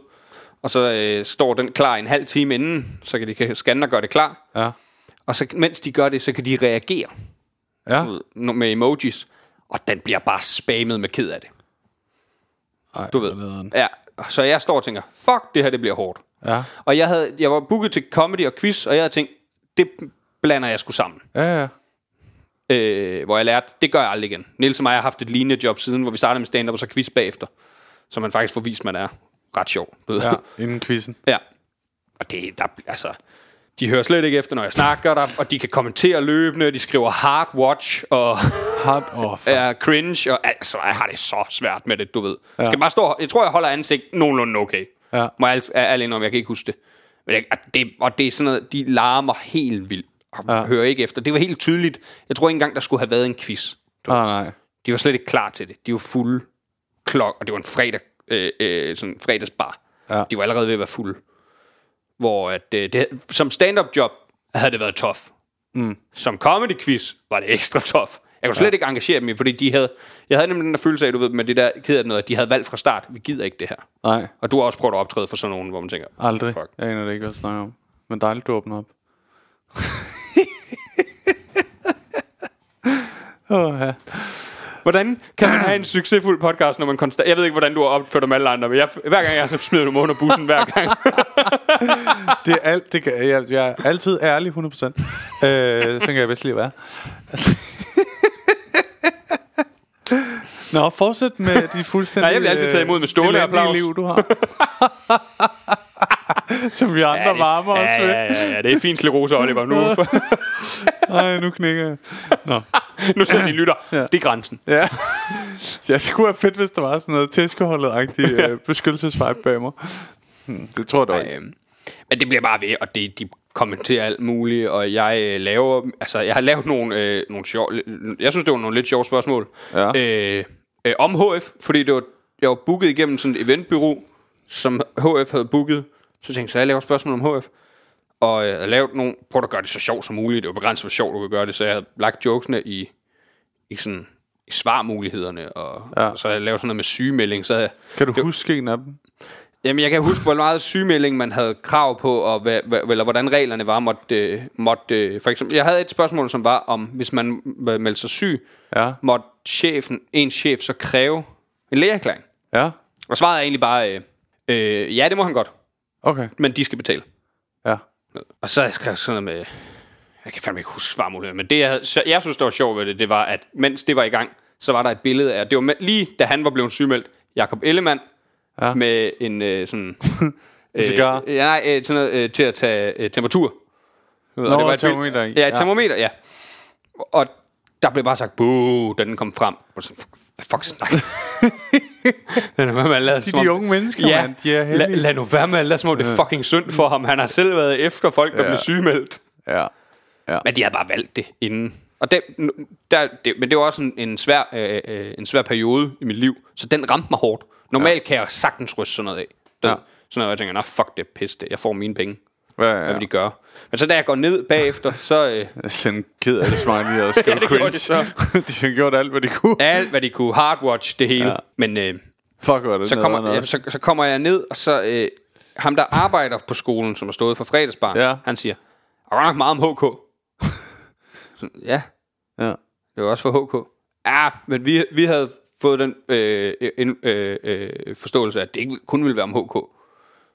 og så øh, står den klar en halv time inden, så kan de kan scanne og gøre det klar. Ja, Og så, mens de gør det, så kan de reagere ja. ved, med emojis, og den bliver bare spammet med ked af det. Ej, Du ved. Ja, så jeg står og tænker, fuck, det her det bliver hårdt. Ja, Og jeg, havde, jeg var booket til comedy og quiz, og jeg havde tænkt, det blander jeg sgu sammen. ja, ja. Øh, hvor jeg lærte, det gør jeg aldrig igen. Niels og mig har haft et lignende job siden, hvor vi startede med stand-up og så quiz bagefter. Så man faktisk får vist, man er ret sjov. Du ved. ja. Inden quizzen. ja. Og det, der, altså, de hører slet ikke efter, når jeg snakker der, og de kan kommentere løbende, de skriver hard watch, og *laughs* Hard off. er cringe, og altså, jeg har det så svært med det, du ved. Ja. Skal bare stå, jeg tror, jeg holder ansigt nogenlunde okay. Ja. Må jeg er ærlig om, jeg kan ikke huske det. Men det, at det, og det er sådan noget, de larmer helt vildt, og ja. hører ikke efter. Det var helt tydeligt. Jeg tror ikke engang, der skulle have været en quiz. Nej, nej. De var slet ikke klar til det. De var fulde klok, og det var en fredag, øh, øh, sådan fredagsbar. Ja. De var allerede ved at være fulde. Hvor at, øh, det, som stand-up job havde det været tof. Mm. Som comedy quiz var det ekstra tof. Jeg kunne slet ja. ikke engagere dem i, fordi de havde, jeg havde nemlig den der følelse af, du ved, med det der keder af noget, at de havde valgt fra start, vi gider ikke det her. Nej. Og du har også prøvet at optræde for sådan nogen, hvor man tænker, Aldrig. Fuck. Jeg aner det ikke, hvad snakke om. Men dejligt, du åbner op. *laughs* Åh, oh, ja. Hvordan kan man have en succesfuld podcast, når man konstant... Jeg ved ikke, hvordan du har opført dig med alle andre, men jeg, hver gang jeg så smider du under bussen, hver gang. *laughs* Det er alt, det kan, jeg, jeg er altid ærlig 100%. Øh, sådan kan jeg bedst lige være. *laughs* Nå, fortsæt med de fuldstændig... Nej, jeg bliver altid taget imod med stående elendige applaus. liv, du har. *laughs* *laughs* Som vi andre det- varmer os ja, ved. ja, ja, ja, det er fint sklerose, Oliver. Nu, *laughs* Ej, nu knækker jeg. Nå. *laughs* nu sidder de lytter. Ja. Det er grænsen. Ja. ja, det kunne være fedt, hvis der var sådan noget tæskeholdet-agtigt øh, beskyttelsesvibe bag mig. Hmm, det tror jeg dog ikke. Øhm, men det bliver bare ved, og det, de kommenterer alt muligt, og jeg øh, laver, altså jeg har lavet nogle, øh, nogle sjov, jeg synes det var nogle lidt sjove spørgsmål, Ja. øh, øh, om HF, fordi det var, jeg var booket igennem sådan et eventbyrå, som HF havde booket, så tænkte jeg, så jeg laver spørgsmål om HF, og øh, lavet nogle, prøv at gøre det så sjovt som muligt, det var begrænset, hvor sjovt du kan gøre det, så jeg havde lagt jokesene i, i sådan, i svarmulighederne, og, Ja. og så havde jeg lavet sådan noget med sygemelding, så havde Kan du huske en af dem? Jamen, jeg kan huske, hvor meget sygemelding man havde krav på, og hvad, hvad, eller hvordan reglerne var. Måtte, øh, måtte, øh, for eksempel, jeg havde et spørgsmål, som var, om hvis man meldte sig syg, Ja. måtte chefen, en chef så kræve en lægeerklæring. Ja? Og svaret er egentlig bare, øh, øh, ja, det må han godt, Okay. men de skal betale. Ja. Og så har jeg sådan noget med, jeg kan fandme ikke huske svarmuligheden, men det, jeg, havde- jeg synes, der var sjovt ved det, det var, at mens det var i gang, så var der et billede af, det var lige da han var blevet sygemeldt, Jakob Ellemann, Ja. med en øh, sådan... *laughs* Cigar? Øh, ja, nej, øh, sådan noget øh, til at tage øh, temperatur. Nå, og det var et termometer billede-. Ja, Ja. termometer, ja. Og der blev bare sagt, buh, da den kom frem. Og så, hvad fuck snak? *laughs* den er, man lader, De, de unge mennesker, ja, mand, de er lad, heldige. lad nu være med at lade som om det er fucking synd for ham. Han har selv været efter folk, der Ja. ja. blev sygemeldt. Ja. Men de havde bare valgt det inden. Og det, der, det, men det var også en, en, svær, øh, øh, en svær periode i mit liv, så den ramte mig hårdt. Normalt ja. kan jeg sagtens ryste sådan noget af. Den, Ja. ja. Sådan noget, jeg tænker, nej, fuck det pis, det. jeg får mine penge. Ja, ja, Hvad vil de gøre? Men så da jeg går ned bagefter, så øh, *laughs* Send ked af det smiley og skrive Ja, det cringe. de så. *laughs* de har gjort alt, hvad de kunne. alt, hvad de kunne, hardwatch, det hele. Ja. Men øh, Fuck, er det så, kommer, ja, så, så kommer jeg ned, og så øh, ham, der arbejder på skolen, som har stået for fredagsbar, Ja. han siger, der var nok meget om HK. *laughs* så, ja, Ja. Det var også for HK. Ja, men vi, vi havde fået den øh, en, øh, øh, forståelse, at det ikke kun ville være om HK.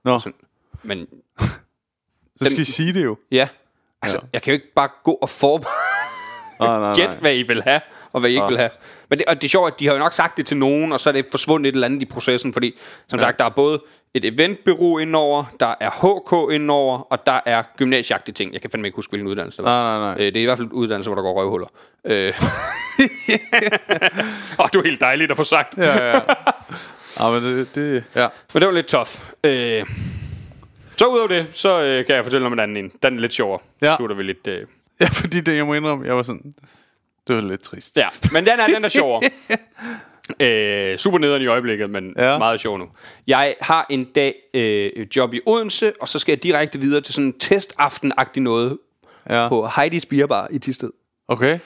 Nå, Så, men så skal I sige det jo. ja, altså, Ja. jeg kan jo ikke bare gå og forberede gæt, hvad I vil have, og hvad I ikke Ja. vil have. Men det, og det er sjovt, at de har jo nok sagt det til nogen, og så er det forsvundet et eller andet i processen, fordi som ja. sagt, der er både et eventbureau indover, der er HK indover, og der er gymnasieagtige ting. Jeg kan fandme ikke huske, hvilken uddannelse det var. Nej, nej, nej. Øh, det er i hvert fald uddannelse, hvor der går røvhuller. Øh. *laughs* og du er helt dejligt at få sagt. Ja, ja. *laughs* Ja, men det, det ja. Men det var lidt tough. Øh. Så udover det, så øh, kan jeg fortælle om en anden en. Den er lidt sjovere. Ja. Slutter vi lidt... Øh. ja, fordi det, jeg må indrømme, jeg var sådan, det var lidt trist. Ja, men den er, den er sjovere. *laughs* øh, super nederen i øjeblikket, men Ja. meget sjov nu. Jeg har en dag øh, job i Odense, og så skal jeg direkte videre til sådan en testaften-agtig noget Ja. på Heidi's Bierbar i Tisted. Okay.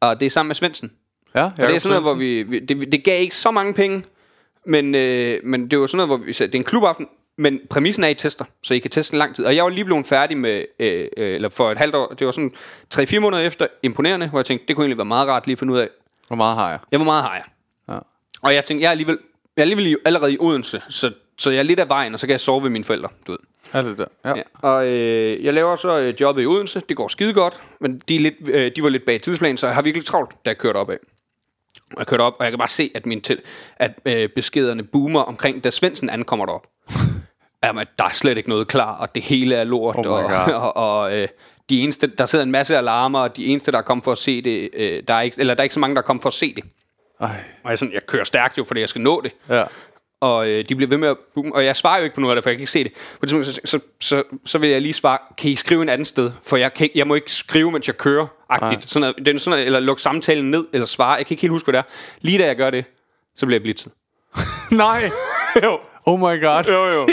Og det er sammen med Svendsen. Ja, Og det er sådan noget, hvor vi, vi det, det gav ikke så mange penge, men, øh, men det var sådan noget, hvor vi sagde, det er en klubaften, men præmissen er, at I tester, så I kan teste en lang tid. Og jeg var lige blevet færdig med, øh, øh, eller for et halvt år, det var sådan 3-4 måneder efter, imponerende, hvor jeg tænkte, det kunne egentlig være meget rart lige at finde ud af, Hvor meget har jeg? jeg hvor meget har jeg? Ja. Og jeg tænkte, jeg er alligevel, jeg er alligevel i- allerede i Odense, så, så jeg er lidt af vejen, og så kan jeg sove ved mine forældre, du ved. Er det der? Ja. Ja. Og øh, jeg laver så øh, jobbet i Odense. Det går skide godt, men de, er lidt, øh, de var lidt bag tidsplanen, så jeg har virkelig travlt, da jeg kørte op af. Jeg kørte op, og jeg kan bare se, at, min til, at øh, beskederne boomer omkring, da Svendsen ankommer derop. Jamen, der er slet ikke noget klar, og det hele er lort. Oh og, *laughs* og, og øh, de eneste, der sidder en masse alarmer, og de eneste, der er kommet for at se det, øh, der er ikke, eller der er ikke så mange, der er kommet for at se det. Ej. Og jeg, sådan, jeg kører stærkt jo, fordi jeg skal nå det Ja. og øh, de bliver ved med at boome, og jeg svarer jo ikke på noget af det, for jeg kan ikke se det. På det så, så, så, så vil jeg lige svare, kan I skrive en anden sted? For jeg, kan, jeg må ikke skrive, mens jeg kører, agtigt. Sådan det er sådan noget, eller lukke samtalen ned, eller svare. Jeg kan ikke helt huske, hvad det er. Lige da jeg gør det, så bliver jeg blitzet. *laughs* Nej. *laughs* jo, Oh my god. jo, jo.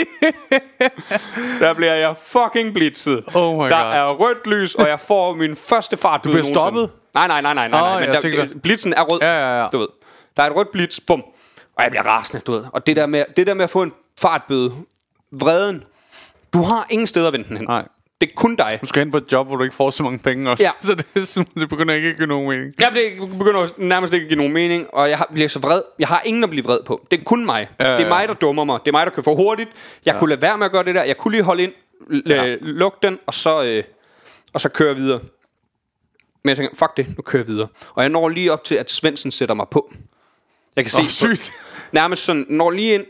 der bliver jeg fucking blitzet. Oh my der God. er rødt lys, og jeg får min første fart. Du bliver stoppet? Nej, nej, nej, nej, nej. Jeg Men der, blitzen er rød. Ja, ja, ja. Du ved. Der er et rødt blitz, bum. Og jeg bliver rasende, du ved. Og det der med, det der med at få en fartbøde, vreden, du har ingen steder at vente den hen. Nej. Det er kun dig. Du skal ind på et job, hvor du ikke får så mange penge også. Ja. *laughs* Så det, det begynder ikke at give nogen mening. Ja, det begynder nærmest ikke at give nogen mening, og jeg bliver så vred. Jeg har ingen at blive vred på. Det er kun mig. Ja, det er ja. mig, der dummer mig. Det er mig, der kører for hurtigt. Jeg kunne lade være med at gøre det der. Jeg kunne lige holde ind, l- Ja. lukke den, og så, øh, og så køre videre. Men jeg tænker, fuck det, nu kører jeg videre. Og jeg når lige op til, at Svendsen sætter mig på. Jeg kan se, Åh, sygt. nærmest sådan, når lige ind,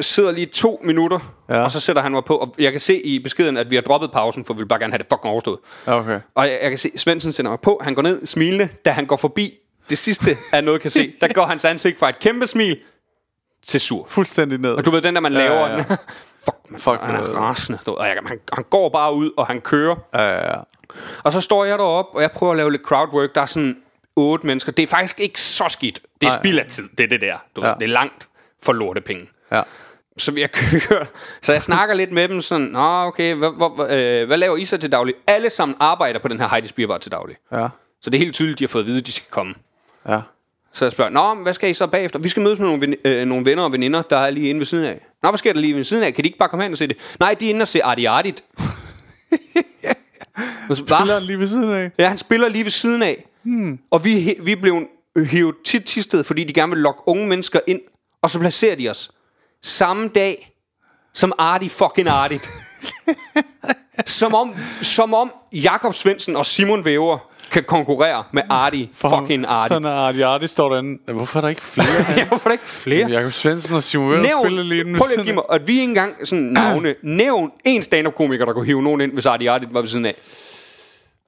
sidder lige to minutter, Ja. og så sætter han mig på. Og jeg kan se i beskeden, at vi har droppet pausen, for vi vil bare gerne have det fucking overstået. Okay. Og jeg, jeg kan se, Svendsen sender mig på. Han går ned smilende, da han går forbi det sidste, jeg noget kan se. *laughs* Der går hans ansigt fra et kæmpe smil til sur. Fuldstændig ned. Og du ved, den der, man Ja, laver... ja, ja. *laughs* Fuck, man, Fuck, han er rasende. Du Og jeg, han, han går bare ud, og han kører. Ja, ja, ja. Og så står jeg deroppe, og jeg prøver at lave lidt crowdwork. Der er sådan otte mennesker. Det er faktisk ikke så skidt. Det er spild af tid, det er det der. Du Ja. det er langt for lortepenge. ja. Så jeg kører. Så jeg snakker lidt med dem sådan, Nå, okay, hvad, hvad, øh, hvad laver I så til daglig? Alle sammen arbejder på den her Heidi's Beer Bar til daglig. Ja. Så det er helt tydeligt, de har fået at vide, at de skal komme. Ja. Så jeg spørger, Nå, hvad skal I så bagefter? Vi skal mødes med nogle, ven, øh, nogle venner og veninder, der er lige inde ved siden af. Nå, hvad sker der lige ved siden af? Kan de ikke bare komme hen og se det? Nej, de er inde og se Arti Artit. *laughs* Spiller han lige ved siden af. Ja, han spiller lige ved siden af. Hmm. Og vi, vi blev hivet tit tistet, fordi de gerne vil lokke unge mennesker ind. Og så placerer de os samme dag som Arti fucking Artit. *laughs* som om, som om Jakob Svendsen og Simon Væver kan konkurrere med Arti fucking Artit. Sådan er Arti Arti står derinde. Hvorfor er der ikke flere? Ja, hvorfor er der ikke flere? *laughs* Jakob Svendsen og Simon Væver spiller lige ved prøv lige at give mig, at vi ikke engang sådan *clears throat* navne, nævn en stand-up-komiker, der kunne hive nogen ind, hvis Arti Artit var ved siden af.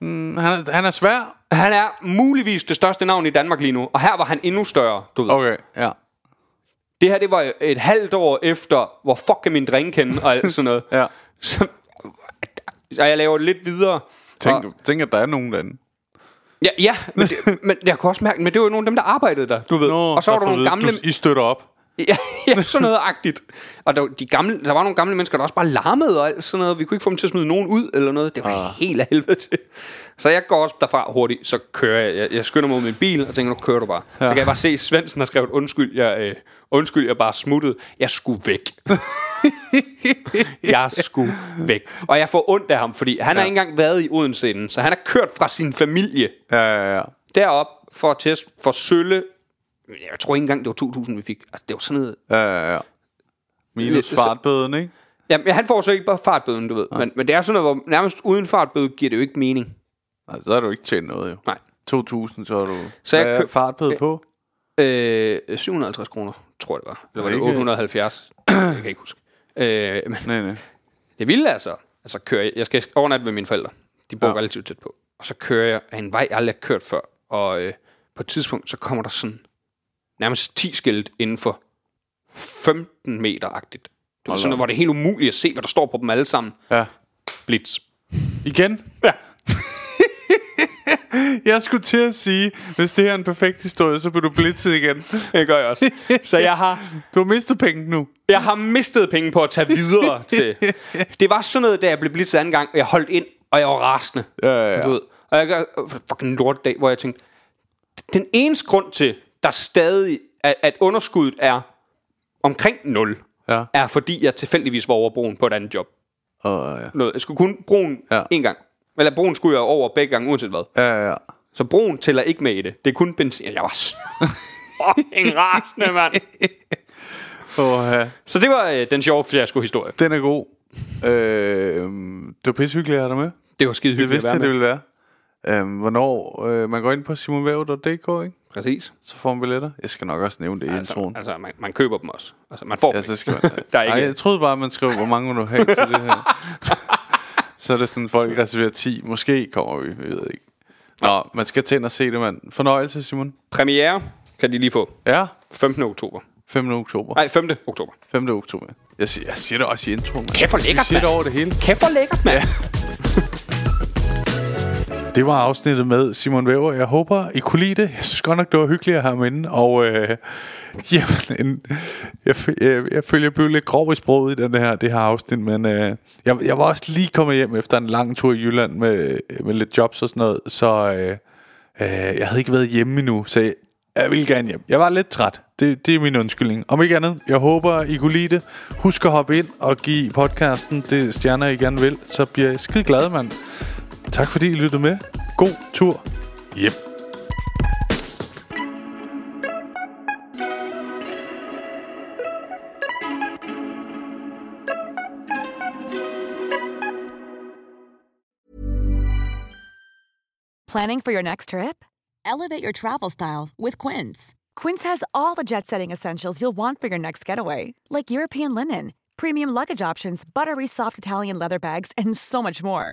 af. Han er, han er svær. Han er muligvis det største navn i Danmark lige nu, og her var han endnu større, du ved. Okay, ja. Det her, det var et halvt år efter, hvor fuck kan min dreng kende, og alt sådan noget. *laughs* Ja. Så, så jeg laver lidt videre. Tænk, Og, tænk, at der er nogen derinde. ja, ja men, det, men jeg kunne også mærke, men det var jo nogle af dem, der arbejdede der, du ved. og så var der nogle gamle... Du, I støtter op. Ja, ja sådan noget agtigt. Og der, de gamle, der var nogle gamle mennesker, der også bare larmede og alt sådan noget. Vi kunne ikke få dem til at smide nogen ud eller noget. Det var ah. helt af helvede til. Så jeg går også derfra hurtigt, så kører jeg. Jeg, jeg skynder mig med min bil og tænker, nu kører du bare. Ja. Så kan jeg bare se, at Svendsen har skrevet, undskyld, jeg, øh, undskyld, jeg bare smuttede. Jeg skulle væk. *laughs* jeg skulle væk. Og jeg får ondt af ham, fordi han ja. har ikke engang været i Odense inden. Så han har kørt fra sin familie Ja, ja, ja. derop for at teste for sølle. Jeg tror ikke engang, det var 2.000, vi fik. Altså, det var sådan noget Ja, ja, ja. Minus så- fartbøden, ikke? Ja, men han får så ikke bare fartbøden, du ved. Men, men det er sådan noget, hvor nærmest uden fartbøde giver det jo ikke mening. Altså, så har du ikke tjent noget, jo. Nej. 2.000, så har du... Så jeg køb- fartbøde på? Øh, 750 kroner, tror jeg det var. Eller var det Ikke- 870? jeg kan ikke huske. *clears throat* Øh, men Nej, nej. det vilde er så, altså kører jeg, jeg skal overnatte ved mine forældre. De bor Ja. ja. relativt tæt på. Og så kører jeg af en vej, jeg aldrig har kørt før. Og øh, på et tidspunkt, så kommer der sådan nærmest 10 skilt inden for 15 meter-agtigt. Det var sådan da noget, hvor det er helt umuligt at se, hvad der står på dem alle sammen. Ja. Blitz. Igen? Ja. *laughs* Jeg skulle til at sige, hvis det her er en perfekt historie, så bliver du blitzet igen. Det gør jeg også. Så jeg har, *laughs* Du har mistet penge nu. Jeg har mistet penge på at tage videre *laughs* til. Det var sådan noget, da jeg blev blitzet anden gang, og jeg holdt ind, og jeg var rasende. Ja, ja, ja. Du ved. Og jeg gør fucking lort dag, hvor jeg tænkte, den eneste grund til, der stadig, at, at underskuddet er omkring 0, Ja. er fordi jeg tilfældigvis var over broen på et andet job. Og, ja. Noget. Jeg skulle kun broen Ja. en gang. Eller broen skulle jeg over begge gange, uanset hvad. Ja, ja, ja. Så broen tæller ikke med i det. Det er kun benzin. Jeg var fucking rasende, mand. *laughs* Og, ja. Så det var øh, den sjove fiasko-historie. Den er god. Øh, det var pissehyggeligt at have dig med. Det var skide Det hyggeligt vidste at jeg, være det med. ville være. Øhm, hvornår øh, man går ind på simonvæv.dk, ikke? Præcis. Så får man billetter. Jeg skal nok også nævne det i Altså, introen. altså man, man køber dem også. Altså, man får Ja, dem. så skal *laughs* man... Der er ikke- Ej, jeg troede bare, man skrev, hvor mange vil du have til det her. *laughs* så er det sådan, folk reserverer 10. Måske kommer vi, vi ved ikke. Nå, man skal tænde og se det, mand. Fornøjelse, Simon. Premiere kan de lige få. Ja, 15. oktober. 5. oktober. Nej, 5. oktober. 5. oktober. Jeg siger, jeg siger det også i introen. mand. Kæft, hvor lækkert, Vi siger det over det hele. Kæft for lækkert, mand. Det var afsnittet med Simon Væver. Jeg håber, I kunne lide det. Jeg synes godt nok, det var hyggeligt at have ham inde. Og øh, *laughs* jamen, en, jeg, jeg, jeg føler, jeg blev lidt grov i sproget i den her, det her afsnit. Men øh, jeg, jeg var også lige kommet hjem efter en lang tur i Jylland med, med lidt jobs og sådan noget. Så øh, øh, jeg havde ikke været hjemme endnu, så jeg, jeg ville gerne hjem. Jeg var lidt træt. Det, det er min undskyldning. Om ikke andet, jeg håber, I kunne lide det. Husk at hoppe ind og give podcasten det stjerner, I gerne vil. Så bliver jeg skide glad, mand. Tak fordi I lyttede med. God tur hjem. Planning for your next trip? Elevate your travel style with Quince. Quince has all the jet setting essentials you'll want for your next getaway, like European linen, premium luggage options, buttery soft Italian leather bags, and so much more.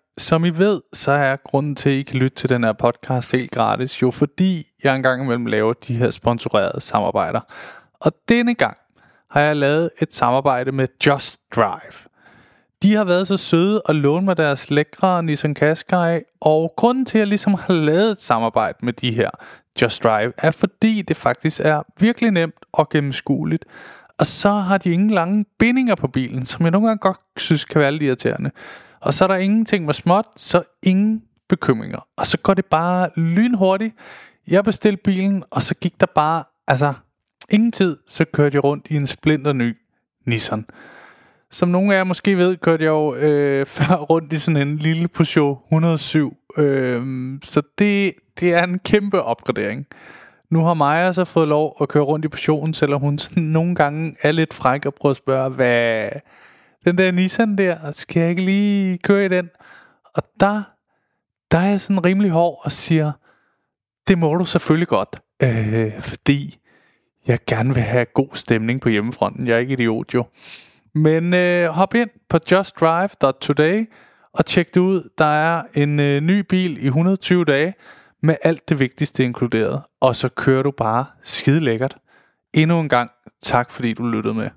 Som I ved, så er grunden til, at I kan lytte til den her podcast helt gratis, jo fordi jeg engang imellem laver de her sponsorerede samarbejder. Og denne gang har jeg lavet et samarbejde med Just Drive. De har været så søde at låne mig deres lækre Nissan Qashqai, og grunden til, at jeg ligesom har lavet et samarbejde med de her Just Drive, er fordi det faktisk er virkelig nemt og gennemskueligt. Og så har de ingen lange bindinger på bilen, som jeg nogle gange godt synes kan være lidt irriterende. Og så er der ingenting med småt, så ingen bekymringer. Og så går det bare lynhurtigt. Jeg bestilte bilen, og så gik der bare, altså ingen tid, så kørte jeg rundt i en splinter ny Nissan. Som nogle af jer måske ved, kørte jeg jo øh, *laughs* før rundt i sådan en lille Peugeot 107. Øh, så det, det er en kæmpe opgradering. Nu har Maja så fået lov at køre rundt i Peugeoten, selvom hun sådan nogle gange er lidt fræk og prøver at spørge, hvad den der Nissan der, skal jeg ikke lige køre i den? Og der, der er jeg sådan rimelig hård og siger, det må du selvfølgelig godt, øh, fordi jeg gerne vil have god stemning på hjemmefronten. Jeg er ikke idiot jo. Men øh, hop ind på justdrive.today og tjek det ud. Der er en øh, ny bil i 120 dage med alt det vigtigste inkluderet. Og så kører du bare skide lækkert. Endnu en gang tak fordi du lyttede med.